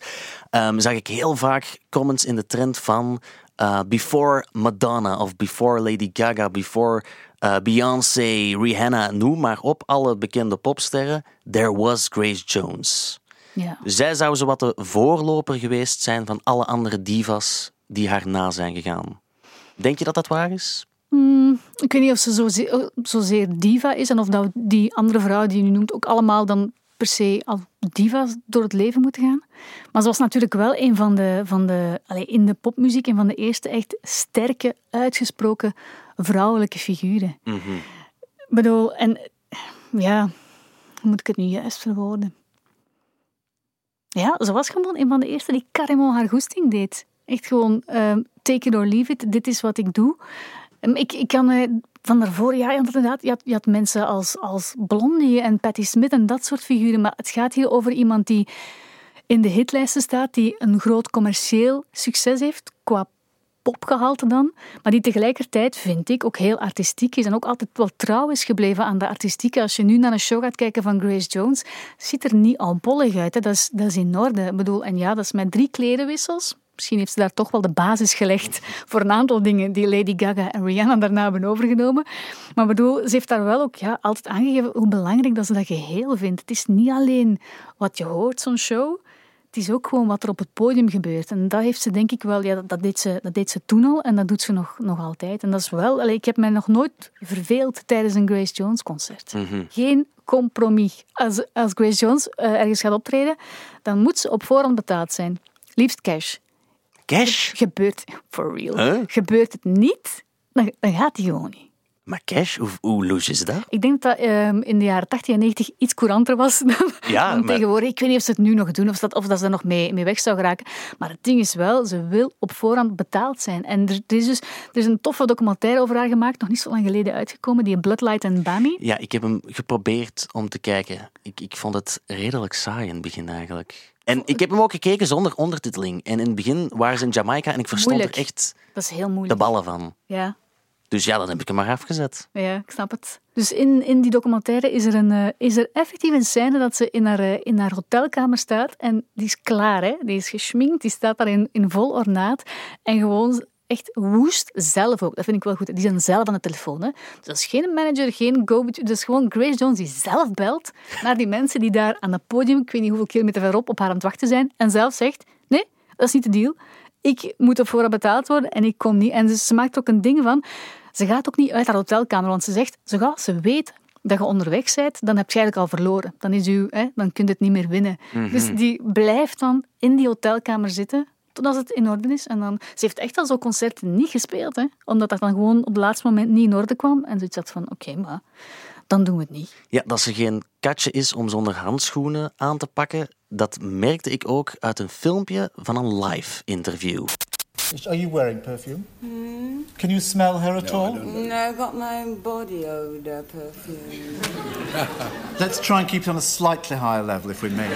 ehm, zag ik heel vaak comments in de trend van eh, Before Madonna of Before Lady Gaga, Before eh, Beyoncé, Rihanna, noem maar op, alle bekende popsterren. There was Grace Jones. Ja. Zij zou zo wat de voorloper geweest zijn van alle andere divas die haar na zijn gegaan. Denk je dat dat waar is? Ik weet niet of ze zozeer, zozeer diva is en of dat die andere vrouwen die je nu noemt ook allemaal dan per se als diva's door het leven moeten gaan. Maar ze was natuurlijk wel een van de, van de allee, in de popmuziek, een van de eerste echt sterke, uitgesproken vrouwelijke figuren. Ik bedoel, en ja, hoe moet ik het nu juist verwoorden? Ja, ze was gewoon een van de eerste die carrément haar goesting deed. Echt gewoon, ehm, take it or leave it, dit is wat ik doe. Ehm, Ik, ik kan me van daarvoor, ja, inderdaad, je had, je had mensen als, als Blondie en Patti Smith en dat soort figuren, maar het gaat hier over iemand die in de hitlijsten staat, die een groot commercieel succes heeft qua popgehalte dan, maar die tegelijkertijd, vind ik, ook heel artistiek is en ook altijd wel trouw is gebleven aan de artistieke. Als je nu naar een show gaat kijken van Grace Jones, ziet er niet al bollig uit. Hè. Dat, is, dat is in orde. Ik bedoel, en ja, dat is met drie klerenwissels. Misschien heeft ze daar toch wel de basis gelegd voor een aantal dingen die Lady Gaga en Rihanna daarna hebben overgenomen. Maar bedoel, ze heeft daar wel ook ja, altijd aangegeven hoe belangrijk dat ze dat geheel vindt. Het is niet alleen wat je hoort, zo'n show. Het is ook gewoon wat er op het podium gebeurt. En dat heeft ze denk ik wel, ja, dat, deed, ze, dat deed ze toen al en dat doet ze nog, nog altijd. En dat is wel, allee, ik heb mij nog nooit verveeld tijdens een Grace Jones concert. Geen compromis. Als, als Grace Jones eh, ergens gaat optreden, dan moet ze op voorhand betaald zijn. Liefst cash. Cash? Gebeurt, for real. Huh? Gebeurt het niet, dan, dan gaat die gewoon niet. Maar cash, hoe, hoe loes is dat? Ik denk dat dat ehm, in de jaren 80 en 90 iets couranter was dan, Ja, dan maar- tegenwoordig. Ik weet niet of ze het nu nog doen of, dat, of dat ze er nog mee, mee weg zou geraken. Maar het ding is wel, ze wil op voorhand betaald zijn. En er, er is dus er is een toffe documentaire over haar gemaakt, nog niet zo lang geleden uitgekomen, die Bloodlight and Bami. Ja, ik heb hem geprobeerd om te kijken. Ik, ik vond het redelijk saai in het begin eigenlijk. En ik heb hem ook gekeken zonder ondertiteling. En in het begin waren ze in Jamaica en ik verstond Moeilijk. er echt Dat is heel de ballen van. Ja. Dus ja, dan heb ik hem maar afgezet. Ja, ik snap het. Dus in, in die documentaire is er, een, eh, is er effectief een scène dat ze in haar, eh, in haar hotelkamer staat en die is klaar, hè? die is geschminkt, die staat daar in, in vol ornaat en gewoon echt woest zelf ook. Dat vind ik wel goed. Die zijn zelf aan de telefoon. Hè? Dus dat is geen manager, geen go Dat is gewoon Grace Jones die zelf belt naar die mensen die daar aan het podium, ik weet niet hoeveel kilometer verop, op haar aan het wachten zijn en zelf zegt, nee, dat is niet de deal. Ik moet voorhand betaald worden en ik kom niet. En ze maakt ook een ding van, ze gaat ook niet uit haar hotelkamer, want ze zegt, zo gauw ze weet dat je onderweg bent, dan heb je eigenlijk al verloren. Dan, is u, hè, dan kun je het niet meer winnen. Dus die blijft dan in die hotelkamer zitten totdat het in orde is. En dan, ze heeft echt al zo'n concerten niet gespeeld, hè, omdat dat dan gewoon op het laatste moment niet in orde kwam. En zoiets had van, oké, maar dan doen we het niet. Ja, dat ze geen katje is om zonder handschoenen aan te pakken, dat merkte ik ook uit een filmpje van een live interview. Are you wearing perfume? Hmm? Can you smell her at all? No, I've got my own body odor perfume. Let's try and keep it on a slightly higher level, if we may.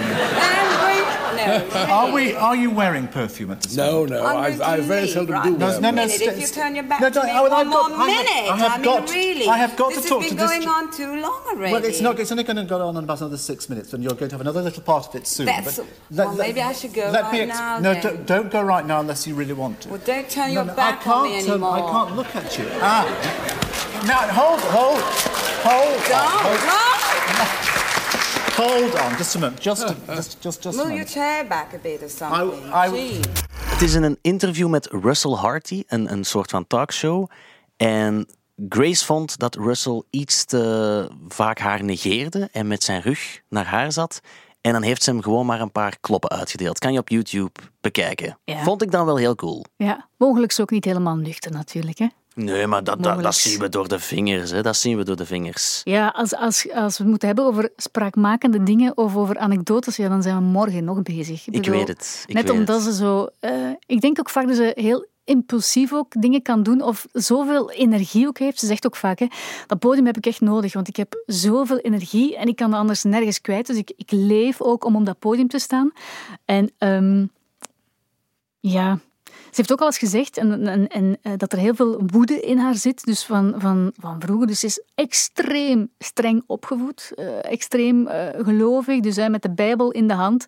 And wait, no. Are we? Are you wearing perfume at this No, moment? no, I'm I, I very seldom right? do No, wear no, no, them. minute, st- if you turn your back no, to don't- me I- one I've more got- I have- I have mean, got- really. I have got to this talk has been going ch- on too long already. Well, it's not. It's only going to go on in about another six minutes, and you're going to have another little part of it soon. That's- but well, maybe I should go let right ex- now No, then. don't, don't go right now unless you really want to. Well, don't turn No, your no, back I on me can't. turn- anymore. I can't look at you. Ah. Now hold, hold, hold on. Hold, Don't, hold on. Just a moment. Just, just, just, just a Move your chair back a bit or something. I- Gee. Het is in een interview met Russell Harty, een, een soort van talkshow. En Grace vond dat Russell iets te vaak haar negeerde en met zijn rug naar haar zat. En dan heeft ze hem gewoon maar een paar kloppen uitgedeeld. Kan je op YouTube bekijken. Ja. Vond ik dan wel heel cool. Ja, mogelijk is ook niet helemaal nuchter natuurlijk. Hè? Nee, maar dat, dat, zien we door de vingers. Hè. Dat zien we door de vingers. Ja, als, als, als we het moeten hebben over spraakmakende dingen of over anekdotes, ja, dan zijn we morgen nog bezig. Ik weet het, ik net weet omdat het. ze zo... eh, ik denk ook vaak dat ze heel impulsief ook dingen kan doen of zoveel energie ook heeft. Ze zegt ook vaak, hè, dat podium heb ik echt nodig, want ik heb zoveel energie en ik kan anders nergens kwijt. Dus ik, ik leef ook om op dat podium te staan. En ehm, ja, ze heeft ook al eens gezegd en, en, en, eh, dat er heel veel woede in haar zit, dus van, van, van vroeger. Dus ze is extreem streng opgevoed, eh, extreem eh, gelovig, dus hè, met de Bijbel in de hand.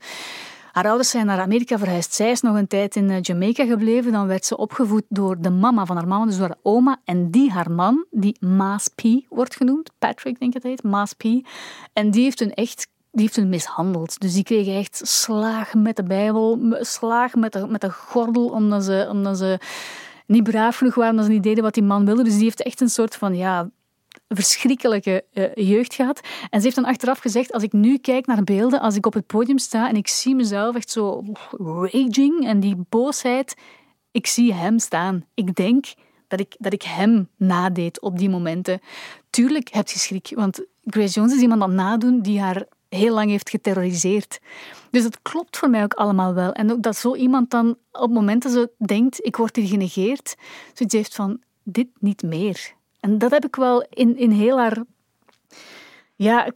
Haar ouders zijn naar Amerika verhuisd. Zij is nog een tijd in eh, Jamaica gebleven. Dan werd ze opgevoed door de mama van haar mama, dus door haar oma. En die, haar man, die Maas P wordt genoemd. Patrick, denk ik heet. Maas P. En die heeft hun echt die heeft hun mishandeld. Dus die kregen echt slaag met de Bijbel, slaag met de, met de gordel, omdat ze, omdat ze niet braaf genoeg waren, omdat ze niet deden wat die man wilde. Dus die heeft echt een soort van, ja, verschrikkelijke eh, jeugd gehad. En ze heeft dan achteraf gezegd, als ik nu kijk naar beelden, als ik op het podium sta en ik zie mezelf echt zo raging en die boosheid, ik zie hem staan. Ik denk dat ik, dat ik hem nadeed op die momenten. Tuurlijk heb je schrik, want Grace Jones is iemand aan het nadoen die haar heel lang heeft geterroriseerd. Dus het klopt voor mij ook allemaal wel. En ook dat zo iemand dan op momenten zo denkt, ik word hier genegeerd, zoiets heeft van, dit niet meer. En dat heb ik wel in, in heel haar... Ja,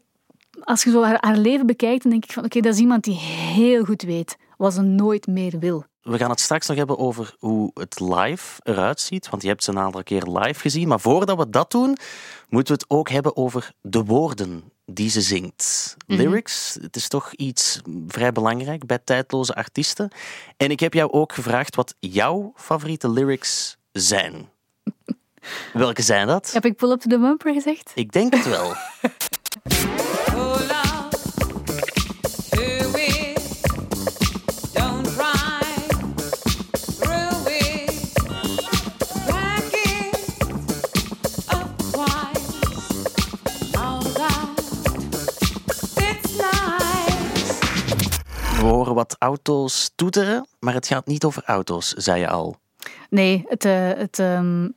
als je zo haar, haar leven bekijkt, dan denk ik van, oké, dat is iemand die heel goed weet wat ze nooit meer wil. we gaan het straks nog hebben over hoe het live eruit ziet. Want je hebt ze een aantal keer live gezien. Maar voordat we dat doen, moeten we het ook hebben over de woorden die ze zingt. Lyrics, het is toch iets vrij belangrijk bij tijdloze artiesten. En ik heb jou ook gevraagd wat jouw favoriete lyrics zijn. Welke zijn dat? Heb ik pull up to the bumper gezegd? Ik denk het wel. We horen wat auto's toeteren, maar het gaat niet over auto's, zei je al. Nee, het, eh, het, ehm,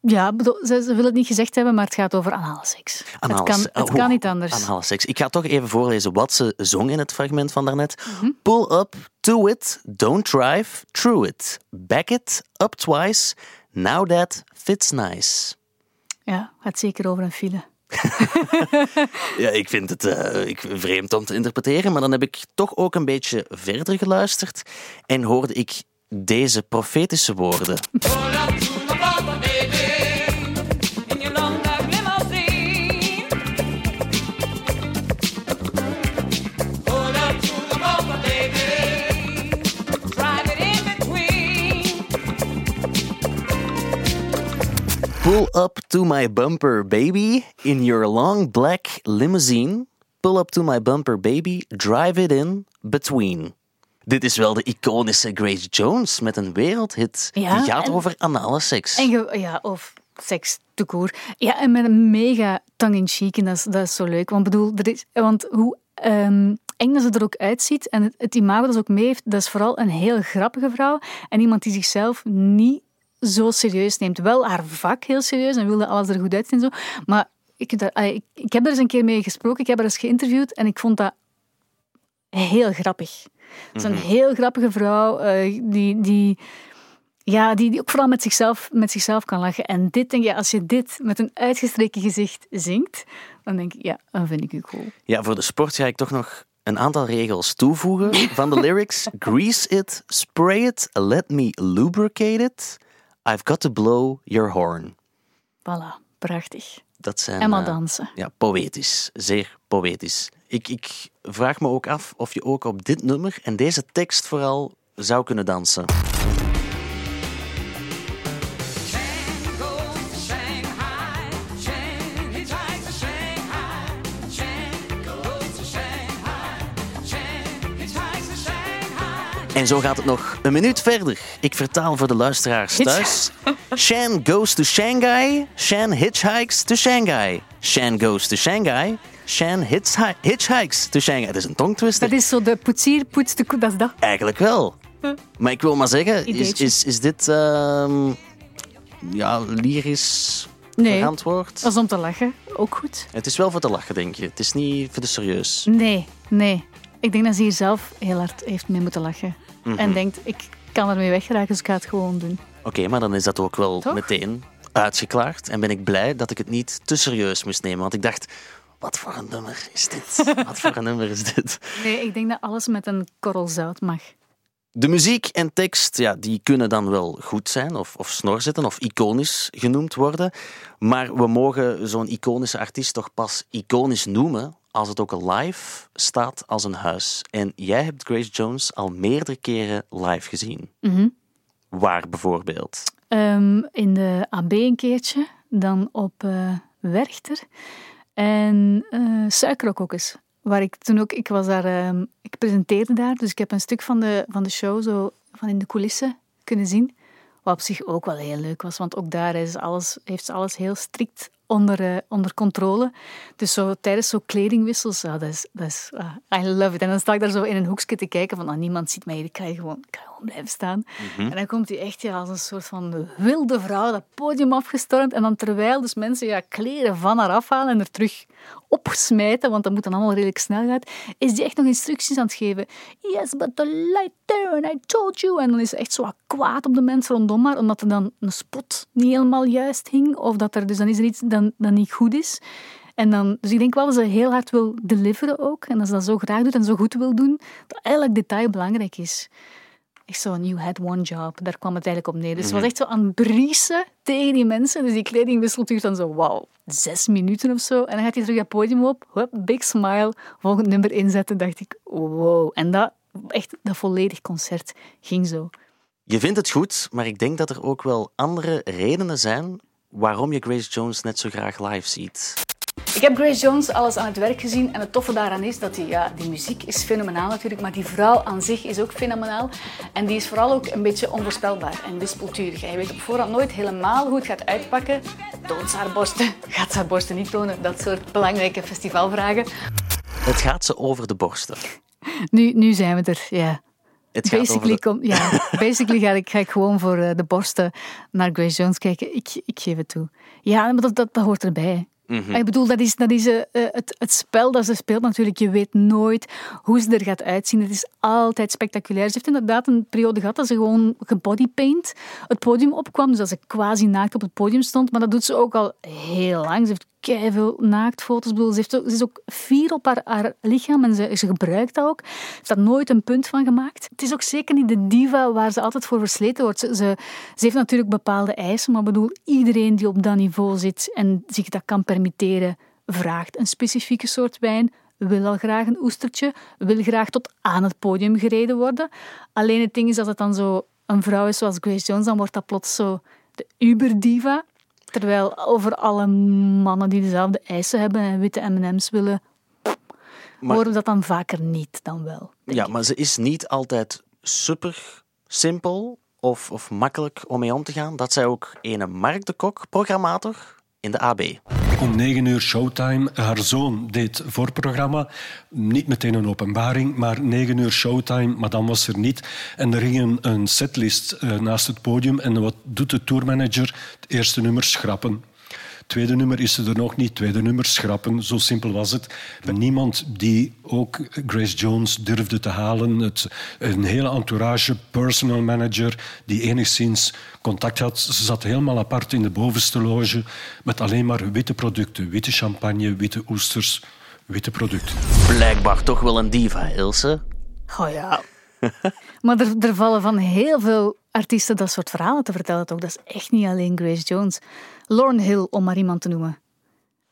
ja, bedoel, ze, ze willen het niet gezegd hebben, maar het gaat over analseks. Het Anale kan, het oh, kan niet anders. Anale seks. Ik ga toch even voorlezen wat ze zong in het fragment van daarnet. Mhm. Pull up to it, don't drive through it. Back it up twice, now that fits nice. Ja, gaat zeker over een file. Ja, ik vind het eh, ik, vreemd om te interpreteren, maar dan heb ik toch ook een beetje verder geluisterd en hoorde ik deze profetische woorden. Pull up to my bumper, baby, in your long black limousine. Pull up to my bumper, baby, drive it in between. Dit is wel de iconische Grace Jones met een wereldhit. Ja, Die gaat en- over anale seks. En ge- ja, of seks te koer. Ja, en met een mega tong-in-cheek. En dat is, dat is zo leuk. Want, bedoel, er is, want hoe ehm, eng dat ze er ook uitziet en het, het imago dat ze ook mee heeft, dat is vooral een heel grappige vrouw. En iemand die zichzelf niet zo serieus neemt. Wel haar vak heel serieus en wilde alles er goed uitzien. en Zo. Maar ik, ik, ik heb er eens een keer mee gesproken. Ik heb haar eens geïnterviewd en ik vond dat heel grappig. Het is een heel grappige vrouw eh, die... die ja, die, die ook vooral met zichzelf, met zichzelf kan lachen. En dit, denk je, als je dit met een uitgestreken gezicht zingt, dan denk ik, ja, dan vind ik u cool. Ja, voor de sport ga ik toch nog een aantal regels toevoegen van de lyrics. Grease it, spray it, let me lubricate it. I've got to blow your horn. Voilà, prachtig. Dat zijn... En maar eh, dansen. Ja, poëtisch. Zeer poëtisch. Ik, ik vraag me ook af of je ook op dit nummer en deze tekst vooral zou kunnen dansen. En zo gaat het nog een minuut verder. Ik vertaal voor de luisteraars thuis. Shan goes to Shanghai. Shan hitchhikes to Shanghai. Shan goes to Shanghai. Shan hitchhi- hitchhikes to Shanghai. Dat is een tongtwister. Dat is zo de poetsier, poets de koe, dat is dat. Eigenlijk wel. Maar ik wil maar zeggen, is, is, is dit ehm, ja, lyrisch Nee, verantwoord? dat is om te lachen. Ook goed. Het is wel voor te lachen, denk je. Het is niet voor de serieus. Nee, nee. Ik denk dat ze hier zelf heel hard heeft mee moeten lachen. Mhm. En denkt, ik kan ermee weggeraken, dus ik ga het gewoon doen. Oké, maar dan is dat ook wel Toch? meteen uitgeklaard. En ben ik blij dat ik het niet te serieus moest nemen. Want ik dacht, wat voor een nummer is dit? wat voor een nummer is dit? Nee, ik denk dat alles met een korrel zout mag. De muziek en tekst, ja, die kunnen dan wel goed zijn, of, of snor zitten, of iconisch genoemd worden. Maar we mogen zo'n iconische artiest toch pas iconisch noemen als het ook live staat als een huis. En jij hebt Grace Jones al meerdere keren live gezien. Mhm. Waar bijvoorbeeld? Ehm, in de AB een keertje, dan op eh Werchter en eh Suikerok ook eens. Waar ik toen ook, ik was daar, ehm, ik presenteerde daar, dus ik heb een stuk van de, van de show zo van in de coulissen kunnen zien. Wat op zich ook wel heel leuk was, want ook daar is alles, heeft ze alles heel strikt onder, eh, onder controle. Dus zo, tijdens zo kledingwissels, ja, dat is, ah, I love it. En dan sta ik daar zo in een hoekje te kijken van, ah, niemand ziet mij ik kan gewoon blijven staan. En dan komt hij echt ja, als een soort van wilde vrouw dat podium afgestormd. En dan terwijl dus mensen ja, kleren van haar afhalen en er terug opsmijten, want dat moet dan allemaal redelijk snel gaan, is die echt nog instructies aan het geven. Yes, but the light there and I told you. En dan is ze echt zo kwaad op de mensen rondom haar, omdat er dan een spot niet helemaal juist hing, of dat er dus dan is er iets dat, dat niet goed is. En dan, dus ik denk wel dat ze heel hard wil deliveren ook. En dat ze dat zo graag doet en zo goed wil doen, dat elk detail belangrijk is. Echt zo, you had one job. Daar kwam het eigenlijk op neer. Dus het was echt zo aan briesen tegen die mensen. Dus die kledingwissel duurt dan zo, wauw, zes minuten of zo. En dan gaat hij terug het podium op. Hup, big smile. Volgend nummer inzetten. dacht ik, wow. En dat, echt, dat volledig concert ging zo. Je vindt het goed, maar ik denk dat er ook wel andere redenen zijn waarom je Grace Jones net zo graag live ziet. Ik heb Grace Jones alles aan het werk gezien en het toffe daaraan is dat die, ja, die muziek is fenomenaal natuurlijk, maar die vrouw aan zich is ook fenomenaal. En die is vooral ook een beetje onvoorspelbaar en wispelturig. En je weet op voorhand nooit helemaal hoe het gaat uitpakken. Toont ze haar borsten? Gaat ze haar borsten niet tonen? Dat soort belangrijke festivalvragen. Het gaat ze over de borsten. Nu, nu zijn we er, ja. Het gaat Basically, over de... kom, ja, basically ga, ik, ga ik gewoon voor eh, de borsten naar Grace Jones kijken. Ik, ik geef het toe. Ja, maar dat, dat, dat hoort erbij. Ik bedoel, dat is, dat is eh, eh, het, het spel dat ze speelt natuurlijk. Je weet nooit hoe ze er gaat uitzien. Het is altijd spectaculair. Ze heeft inderdaad een periode gehad dat ze gewoon gebodypaint het podium opkwam. Dus dat ze quasi naakt op het podium stond. Maar dat doet ze ook al heel lang. Ze heeft veel naaktfoto's. Bedoel, ze, heeft ze is ook fier op haar, lichaam en ze, gebruikt dat ook. Ze heeft daar nooit een punt van gemaakt. Het is ook zeker niet de diva waar ze altijd voor versleten wordt. Ze, ze, heeft natuurlijk bepaalde eisen, maar bedoel, iedereen die op dat niveau zit en zich dat kan permitteren, vraagt een specifieke soort wijn, wil al graag een oestertje, wil graag tot aan het podium gereden worden. Alleen het ding is dat het dan zo een vrouw is zoals Grace Jones, dan wordt dat plots zo de uberdiva. Terwijl over alle mannen die dezelfde eisen hebben en witte M&M's willen, Maar- horen we dat dan vaker niet dan wel. Ja, ik. maar ze is niet altijd super simpel of, of makkelijk om mee om te gaan. Dat zij ook ene Mark de Kok, programmator in de AB. Om negen uur showtime. Haar zoon deed voorprogramma. Niet meteen een openbaring, maar negen uur showtime. Dan was er niet. En er ging een, een setlist eh, naast het podium. En wat doet de tourmanager? Het eerste nummer schrappen. Tweede nummer is ze er nog niet. Tweede nummer schrappen. Zo simpel was het. Niemand die ook Grace Jones durfde te halen. Het, een hele entourage, personal manager, die enigszins contact had. Ze zat helemaal apart in de bovenste loge met alleen maar witte producten. Witte champagne, witte oesters, witte producten. Blijkbaar toch wel een diva, Ilse. Oh ja. maar er, er vallen van heel veel artiesten dat soort verhalen te vertellen. Toch? Dat is echt niet alleen Grace Jones. Lauren Hill, om maar iemand te noemen.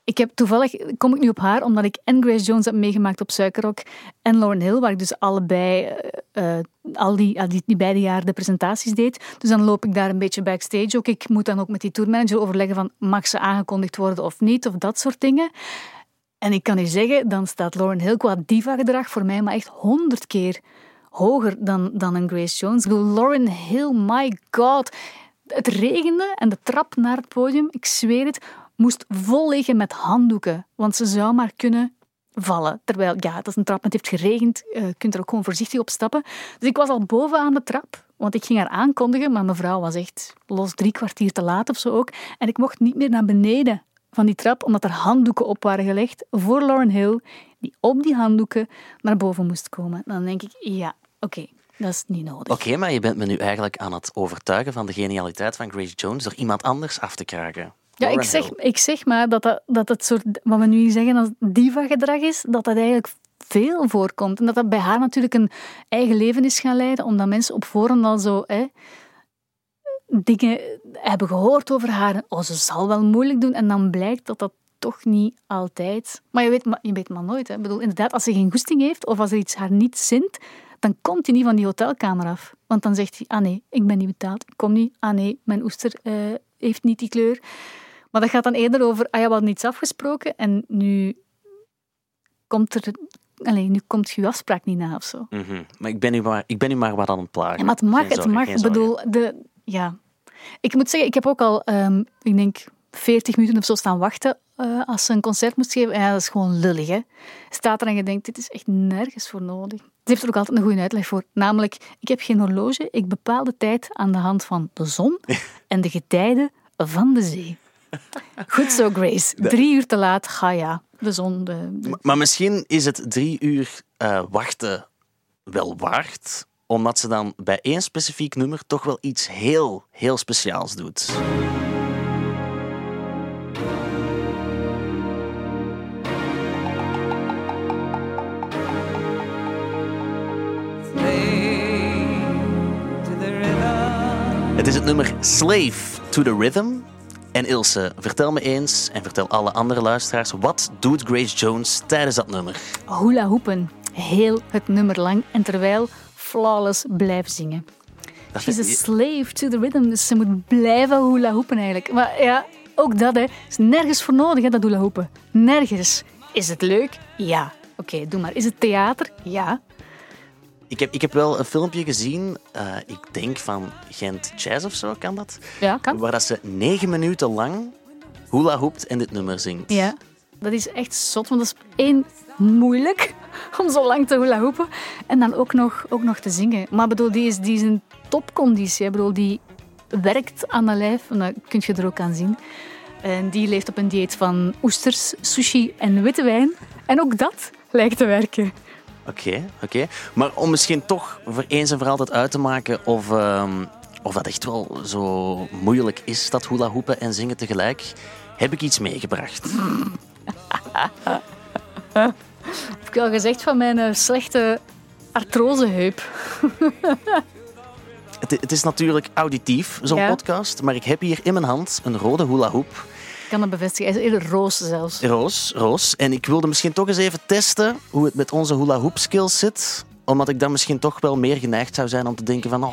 Ik heb toevallig kom ik nu op haar omdat ik en Grace Jones heb meegemaakt op Suikerrock en Lauren Hill, waar ik dus allebei eh, eh, al die, al die, beide jaar de presentaties deed. Dus dan loop ik daar een beetje backstage ook. Ik moet dan ook met die tourmanager overleggen van mag ze aangekondigd worden of niet, of dat soort dingen. En ik kan u zeggen, dan staat Lauren Hill qua diva-gedrag voor mij maar echt honderd keer hoger dan, dan een Grace Jones. Lauren Hill, my god. Het regende en de trap naar het podium, ik zweer het, moest vol liggen met handdoeken. Want ze zou maar kunnen vallen. Terwijl, ja, dat is een trap, het heeft geregend. eh, Je kunt er ook gewoon voorzichtig op stappen. Dus ik was al boven aan de trap, want ik ging haar aankondigen, maar mevrouw was echt los drie kwartier te laat of zo ook. En ik mocht niet meer naar beneden van die trap, omdat er handdoeken op waren gelegd voor Lauren Hill, die op die handdoeken naar boven moest komen. Dan denk ik, ja, oké, dat is niet nodig. Oké, maar je bent me nu eigenlijk aan het overtuigen van de genialiteit van Grace Jones door iemand anders af te kraken. Ja, ik zeg, Hill. ik zeg maar dat, dat, dat het soort, wat we nu zeggen als diva-gedrag is, dat dat eigenlijk veel voorkomt. En dat dat bij haar natuurlijk een eigen leven is gaan leiden, omdat mensen op voorhand al zo hè, dingen hebben gehoord over haar. Oh, ze zal wel moeilijk doen. En dan blijkt dat dat toch niet altijd... Maar je weet maar, je weet maar nooit. Hè. Ik bedoel, inderdaad, als ze geen goesting heeft of als er iets haar niet zint, dan komt hij niet van die hotelkamer af. Want dan zegt hij, ah nee, ik ben niet betaald, ik kom niet. Ah nee, mijn oester eh, heeft niet die kleur. Maar dat gaat dan eerder over, ah ja, we hadden iets afgesproken en nu komt er... Allee, nu komt je afspraak niet na of zo. Mhm. Maar ik ben nu maar, ik ben nu maar wat aan het plagen. Ja, maar het mag, het mag. Ik bedoel, de, ja. Ik moet zeggen, ik heb ook al, ehm, ik denk, 40 minuten of zo staan wachten eh, als ze een concert moest geven. Ja, dat is gewoon lullig, hè. Staat er en je denkt, dit is echt nergens voor nodig. Ze heeft er ook altijd een goede uitleg voor. Namelijk, ik heb geen horloge, ik bepaal de tijd aan de hand van de zon en de getijden van de zee. Goed zo, Grace. Drie uur te laat, ga ja. De zon, de, de- Maar- Maar misschien is het drie uur eh, wachten wel waard, omdat ze dan bij één specifiek nummer toch wel iets heel, heel speciaals doet. Het nummer Slave to the Rhythm. En Ilse, vertel me eens, en vertel alle andere luisteraars, wat doet Grace Jones tijdens dat nummer? Hula hoepen. Heel het nummer lang. En terwijl flawless blijven zingen. Dat She's a slave to the rhythm. Dus ze moet blijven hula hoepen eigenlijk. Maar ja, ook dat hè, is nergens voor nodig, hè, dat hula hoepen. Nergens. Is het leuk? Ja. Oké, doe maar. Is het theater? Ja. Ik heb, ik heb wel een filmpje gezien, eh, ik denk van Gent Jazz of zo, kan dat? Ja, kan. Waar dat ze negen minuten lang hula hoept en dit nummer zingt. Ja. Dat is echt zot, want dat is één moeilijk om zo lang te hula hoepen. En dan ook nog, ook nog te zingen. Maar bedoel, die is, die is in topconditie. Ik bedoel, die werkt aan de lijf. En dat kun je er ook aan zien. En die leeft op een dieet van oesters, sushi en witte wijn. En ook dat lijkt te werken. Oké, oké. Maar om misschien toch voor eens en voor altijd uit te maken of, ehm, of dat echt wel zo moeilijk is, dat hula hoepen en zingen tegelijk, heb ik iets meegebracht. Heb ik al gezegd van mijn eh, slechte artroseheup. Het, het is natuurlijk auditief, zo'n Ja. podcast, maar ik heb hier in mijn hand een rode hula hoep. Kan dat bevestigen. Hij is eerder roos zelfs. Roos, Roos. En ik wilde misschien toch eens even testen hoe het met onze hula hoop skills zit. Omdat ik dan misschien toch wel meer geneigd zou zijn om te denken van, oh,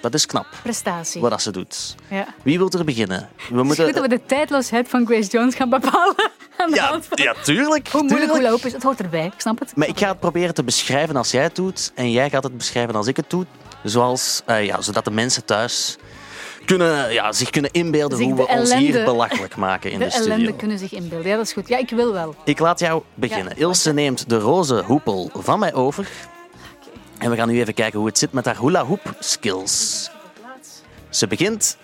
dat is knap Prestatie. wat dat ze doet. Ja. Wie wil er beginnen? We Het is goed dat moeten... we de tijdloosheid van Grace Jones gaan bepalen. Aan de Ja, hand van ja, tuurlijk. hoe moeilijk hula hoop is. Het hoort erbij, ik snap het. Maar ik ga het proberen te beschrijven als jij het doet. En jij gaat het beschrijven als ik het doe. Zoals, eh, ja, zodat de mensen thuis kunnen, ja, zich kunnen inbeelden Zich hoe we ons hier belachelijk maken in de, De ellende studio. kunnen zich inbeelden. Ja, dat is goed. Ja, ik wil wel. Ik laat jou beginnen. Ja. Ilse neemt de roze hoepel van mij over. En we gaan nu even kijken hoe het zit met haar hula hoop skills. Ze begint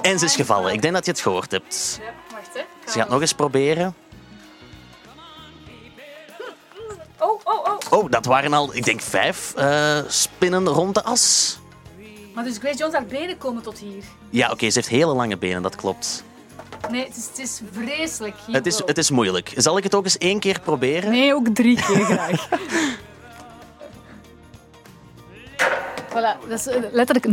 en ze is gevallen. Ik denk dat je het gehoord hebt. Wacht, hè. Ze gaat nog eens proberen. Oh, oh, oh. Oh, dat waren al, ik denk, vijf eh, spinnen rond de as. Maar dus Grace Jones, haar benen komen tot hier. Ja, oké, ze heeft hele lange benen, dat klopt. Nee, het is, het is vreselijk. Hier Het is, het is moeilijk. Zal ik het ook eens één keer proberen? Nee, ook drie keer graag. voilà, dat is eh, letterlijk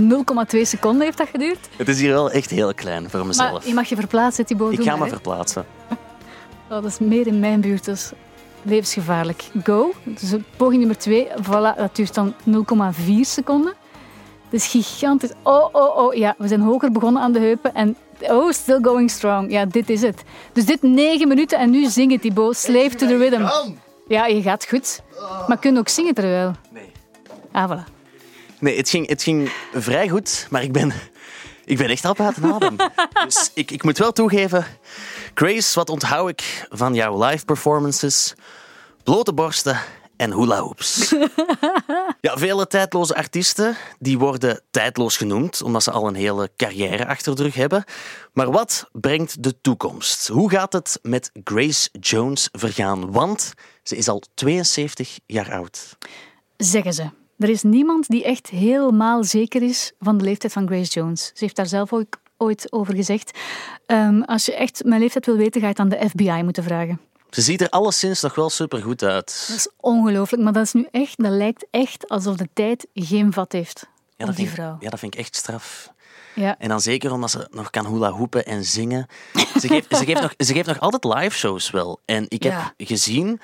0,2 seconden heeft dat geduurd. Het is hier wel echt heel klein voor Maar mezelf. je mag je verplaatsen, Thibaut. Ik ga maar, me verplaatsen. Oh, dat is meer in mijn buurt, dus levensgevaarlijk. Go. Dus poging nummer twee, voilà, dat duurt dan 0,4 seconden. Is gigantisch. Oh, oh, oh. Ja, we zijn hoger begonnen aan de heupen en... Oh, still going strong. Ja, dit is het. Dus dit negen minuten en nu zingen, Thibaut. Slave to the rhythm. Ja, je gaat goed. Maar kun je ook zingen terwijl? Nee. Ah, voilà. Nee, het ging, het ging vrij goed, maar ik ben, ik ben echt al buiten adem. dus ik, ik moet wel toegeven, Grace, wat onthoud ik van jouw live performances? Blote borsten en hula hoops. ja, vele tijdloze artiesten die worden tijdloos genoemd, omdat ze al een hele carrière achter de rug hebben. Maar wat brengt de toekomst? Hoe gaat het met Grace Jones vergaan? Want ze is al 72 jaar oud. Zeggen ze. Er is niemand die echt helemaal zeker is van de leeftijd van Grace Jones. Ze heeft daar zelf ook ooit over gezegd. Ehm, als je echt mijn leeftijd wil weten, ga je het aan de FBI moeten vragen. Ze ziet er alleszins nog wel supergoed uit. Dat is ongelooflijk, maar dat is nu echt, dat lijkt echt alsof de tijd geen vat heeft Ja, dat die vind, vrouw. ja, dat vind ik echt straf. Ja. En dan zeker omdat ze nog kan hula hoepen en zingen. Ze geeft, ze geeft, nog, ze geeft nog altijd live shows wel. En ik heb Ja. gezien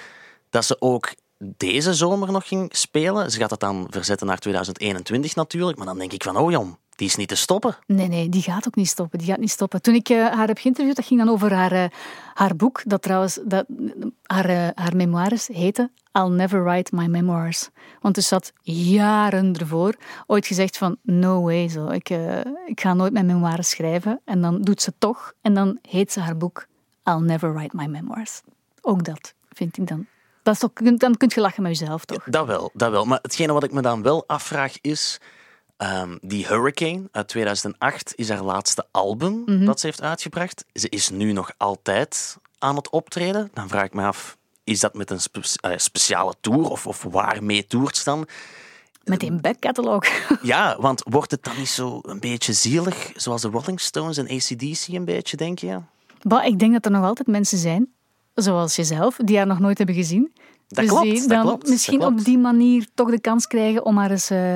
dat ze ook deze zomer nog ging spelen. Ze gaat dat dan verzetten naar 2021 natuurlijk. Maar dan denk ik van, oh jong, die is niet te stoppen. Nee, nee, die gaat ook niet stoppen. Die gaat niet stoppen. Toen ik eh, haar heb geïnterviewd, dat ging dan over haar, eh, haar boek. Dat trouwens, dat, haar, eh, haar memoires heette I'll never write my memoirs. Want dus zat jaren ervoor ooit gezegd van no way, zo. Ik, ik ga nooit mijn memoires schrijven. En dan doet ze toch. En dan heet ze haar boek I'll never write my memoirs. Ook dat vind ik dan. Dat is toch, dan kun je lachen met jezelf, toch? Dat wel, dat wel. Maar hetgene wat ik me dan wel afvraag is... ehm, die Hurricane uit 2008 is haar laatste album Mhm. dat ze heeft uitgebracht. Ze is nu nog altijd aan het optreden. Dan vraag ik me af, is dat met een spe- eh, speciale tour? Of, of waarmee toert ze dan? Met die backcatalog. Ja, want wordt het dan niet zo een beetje zielig, zoals de Rolling Stones en ACDC een beetje, denk je? Maar ik denk dat er nog altijd mensen zijn, zoals jezelf, die haar nog nooit hebben gezien. Dat dus klopt, die dat dan klopt, misschien dat klopt. op die manier toch de kans krijgen om haar eens, eh,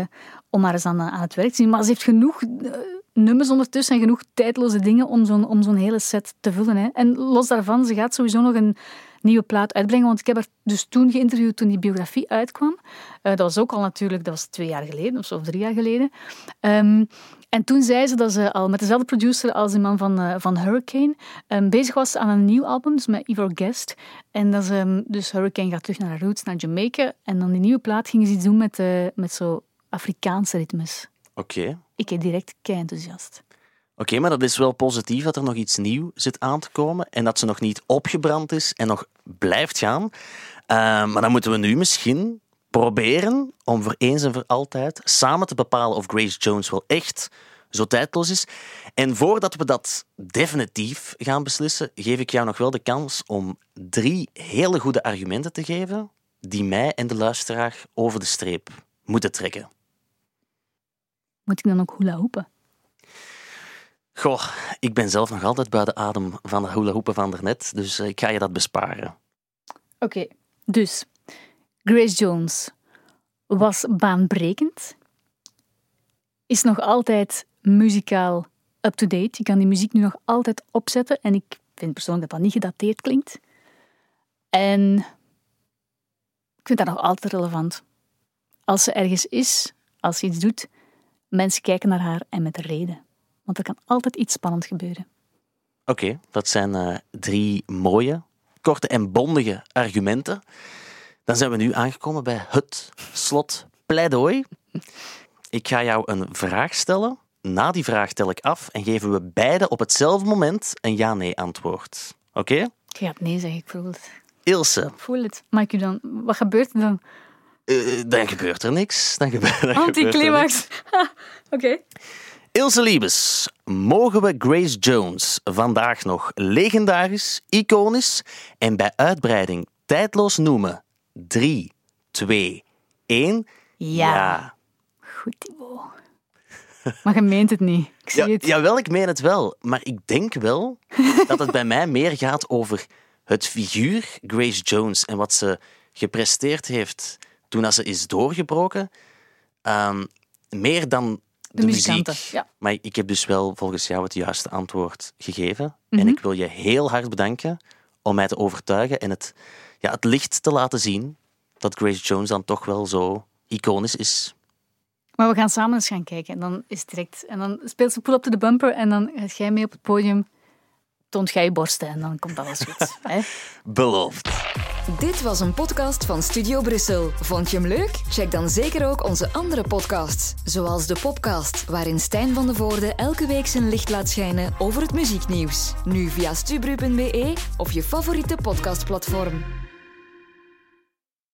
om haar eens aan, aan het werk te zien. Maar ze heeft genoeg eh, nummers ondertussen en genoeg tijdloze dingen om zo'n, hele set te vullen. Hè. En los daarvan, ze gaat sowieso nog een nieuwe plaat uitbrengen, want ik heb haar dus toen geïnterviewd toen die biografie uitkwam. Eh, dat was ook al natuurlijk, dat was twee jaar geleden of zo, of drie jaar geleden. Ehm, en toen zei ze dat ze al met dezelfde producer als die man van, eh, van Hurricane ehm, bezig was aan een nieuw album, dus met Ivor Guest. En dat ze, ehm, dus Hurricane gaat terug naar haar roots, naar Jamaica. En dan die nieuwe plaat gingen ze iets doen met, eh, met zo Afrikaanse ritmes. Oké. Ik ben direct kei enthousiast. Oké, maar dat is wel positief dat er nog iets nieuw zit aan te komen en dat ze nog niet opgebrand is en nog blijft gaan. Eh, maar dan moeten we nu misschien proberen om voor eens en voor altijd samen te bepalen of Grace Jones wel echt zo tijdloos is. En voordat we dat definitief gaan beslissen, geef ik jou nog wel de kans om drie hele goede argumenten te geven die mij en de luisteraar over de streep moeten trekken. Moet ik dan ook hula hoepen? Goh, ik ben zelf nog altijd buiten adem van de hula hoepen van daarnet, dus eh, ik ga je dat besparen. Oké, dus Grace Jones was baanbrekend, is nog altijd muzikaal up-to-date. Je kan die muziek nu nog altijd opzetten en ik vind persoonlijk dat dat niet gedateerd klinkt. En ik vind dat nog altijd relevant. Als ze ergens is, als ze iets doet, mensen kijken naar haar en met reden. Want er kan altijd iets spannends gebeuren. Oké, dat zijn eh, drie mooie, korte en bondige argumenten. Dan zijn we nu aangekomen bij het slot pleidooi. Ik ga jou een vraag stellen. Na die vraag tel ik af en geven we beide op hetzelfde moment een ja-nee antwoord. Oké? Ik ga het nee zeggen, ik voel het. Ilse, Ik voel het. Maar ik dan, wat gebeurt er dan? Eh, dan gebeurt er niks. Dan gebe- dan gebeurt niks. Anticlimax. Oké. Ilse Liebes, mogen we Grace Jones vandaag nog legendarisch, iconisch en bij uitbreiding tijdloos noemen? 3, 2, 1. Ja. Goed, Thibaut. Maar je meent het niet. Ik zie Ja, het. jawel, ik meen het wel. Maar ik denk wel dat het bij mij meer gaat over het figuur Grace Jones en wat ze gepresteerd heeft toen dat ze is doorgebroken. Ehm, meer dan de, De muziek. ja. Maar ik heb dus wel volgens jou het juiste antwoord gegeven. Mhm. En ik wil je heel hard bedanken om mij te overtuigen en het, ja, het licht te laten zien dat Grace Jones dan toch wel zo iconisch is. Maar we gaan samen eens gaan kijken. En dan is het direct. En dan speelt ze pull up to the bumper. En dan gaat jij mee op het podium. Toont jij je borsten. En dan komt alles goed. hè? Beloofd. Dit was een podcast van Studio Brussel. Vond je hem leuk? Check dan zeker ook onze andere podcasts, zoals de Popcast, waarin Stijn van de Voorde elke week zijn licht laat schijnen over het muzieknieuws. Nu via stubru.be of je favoriete podcastplatform.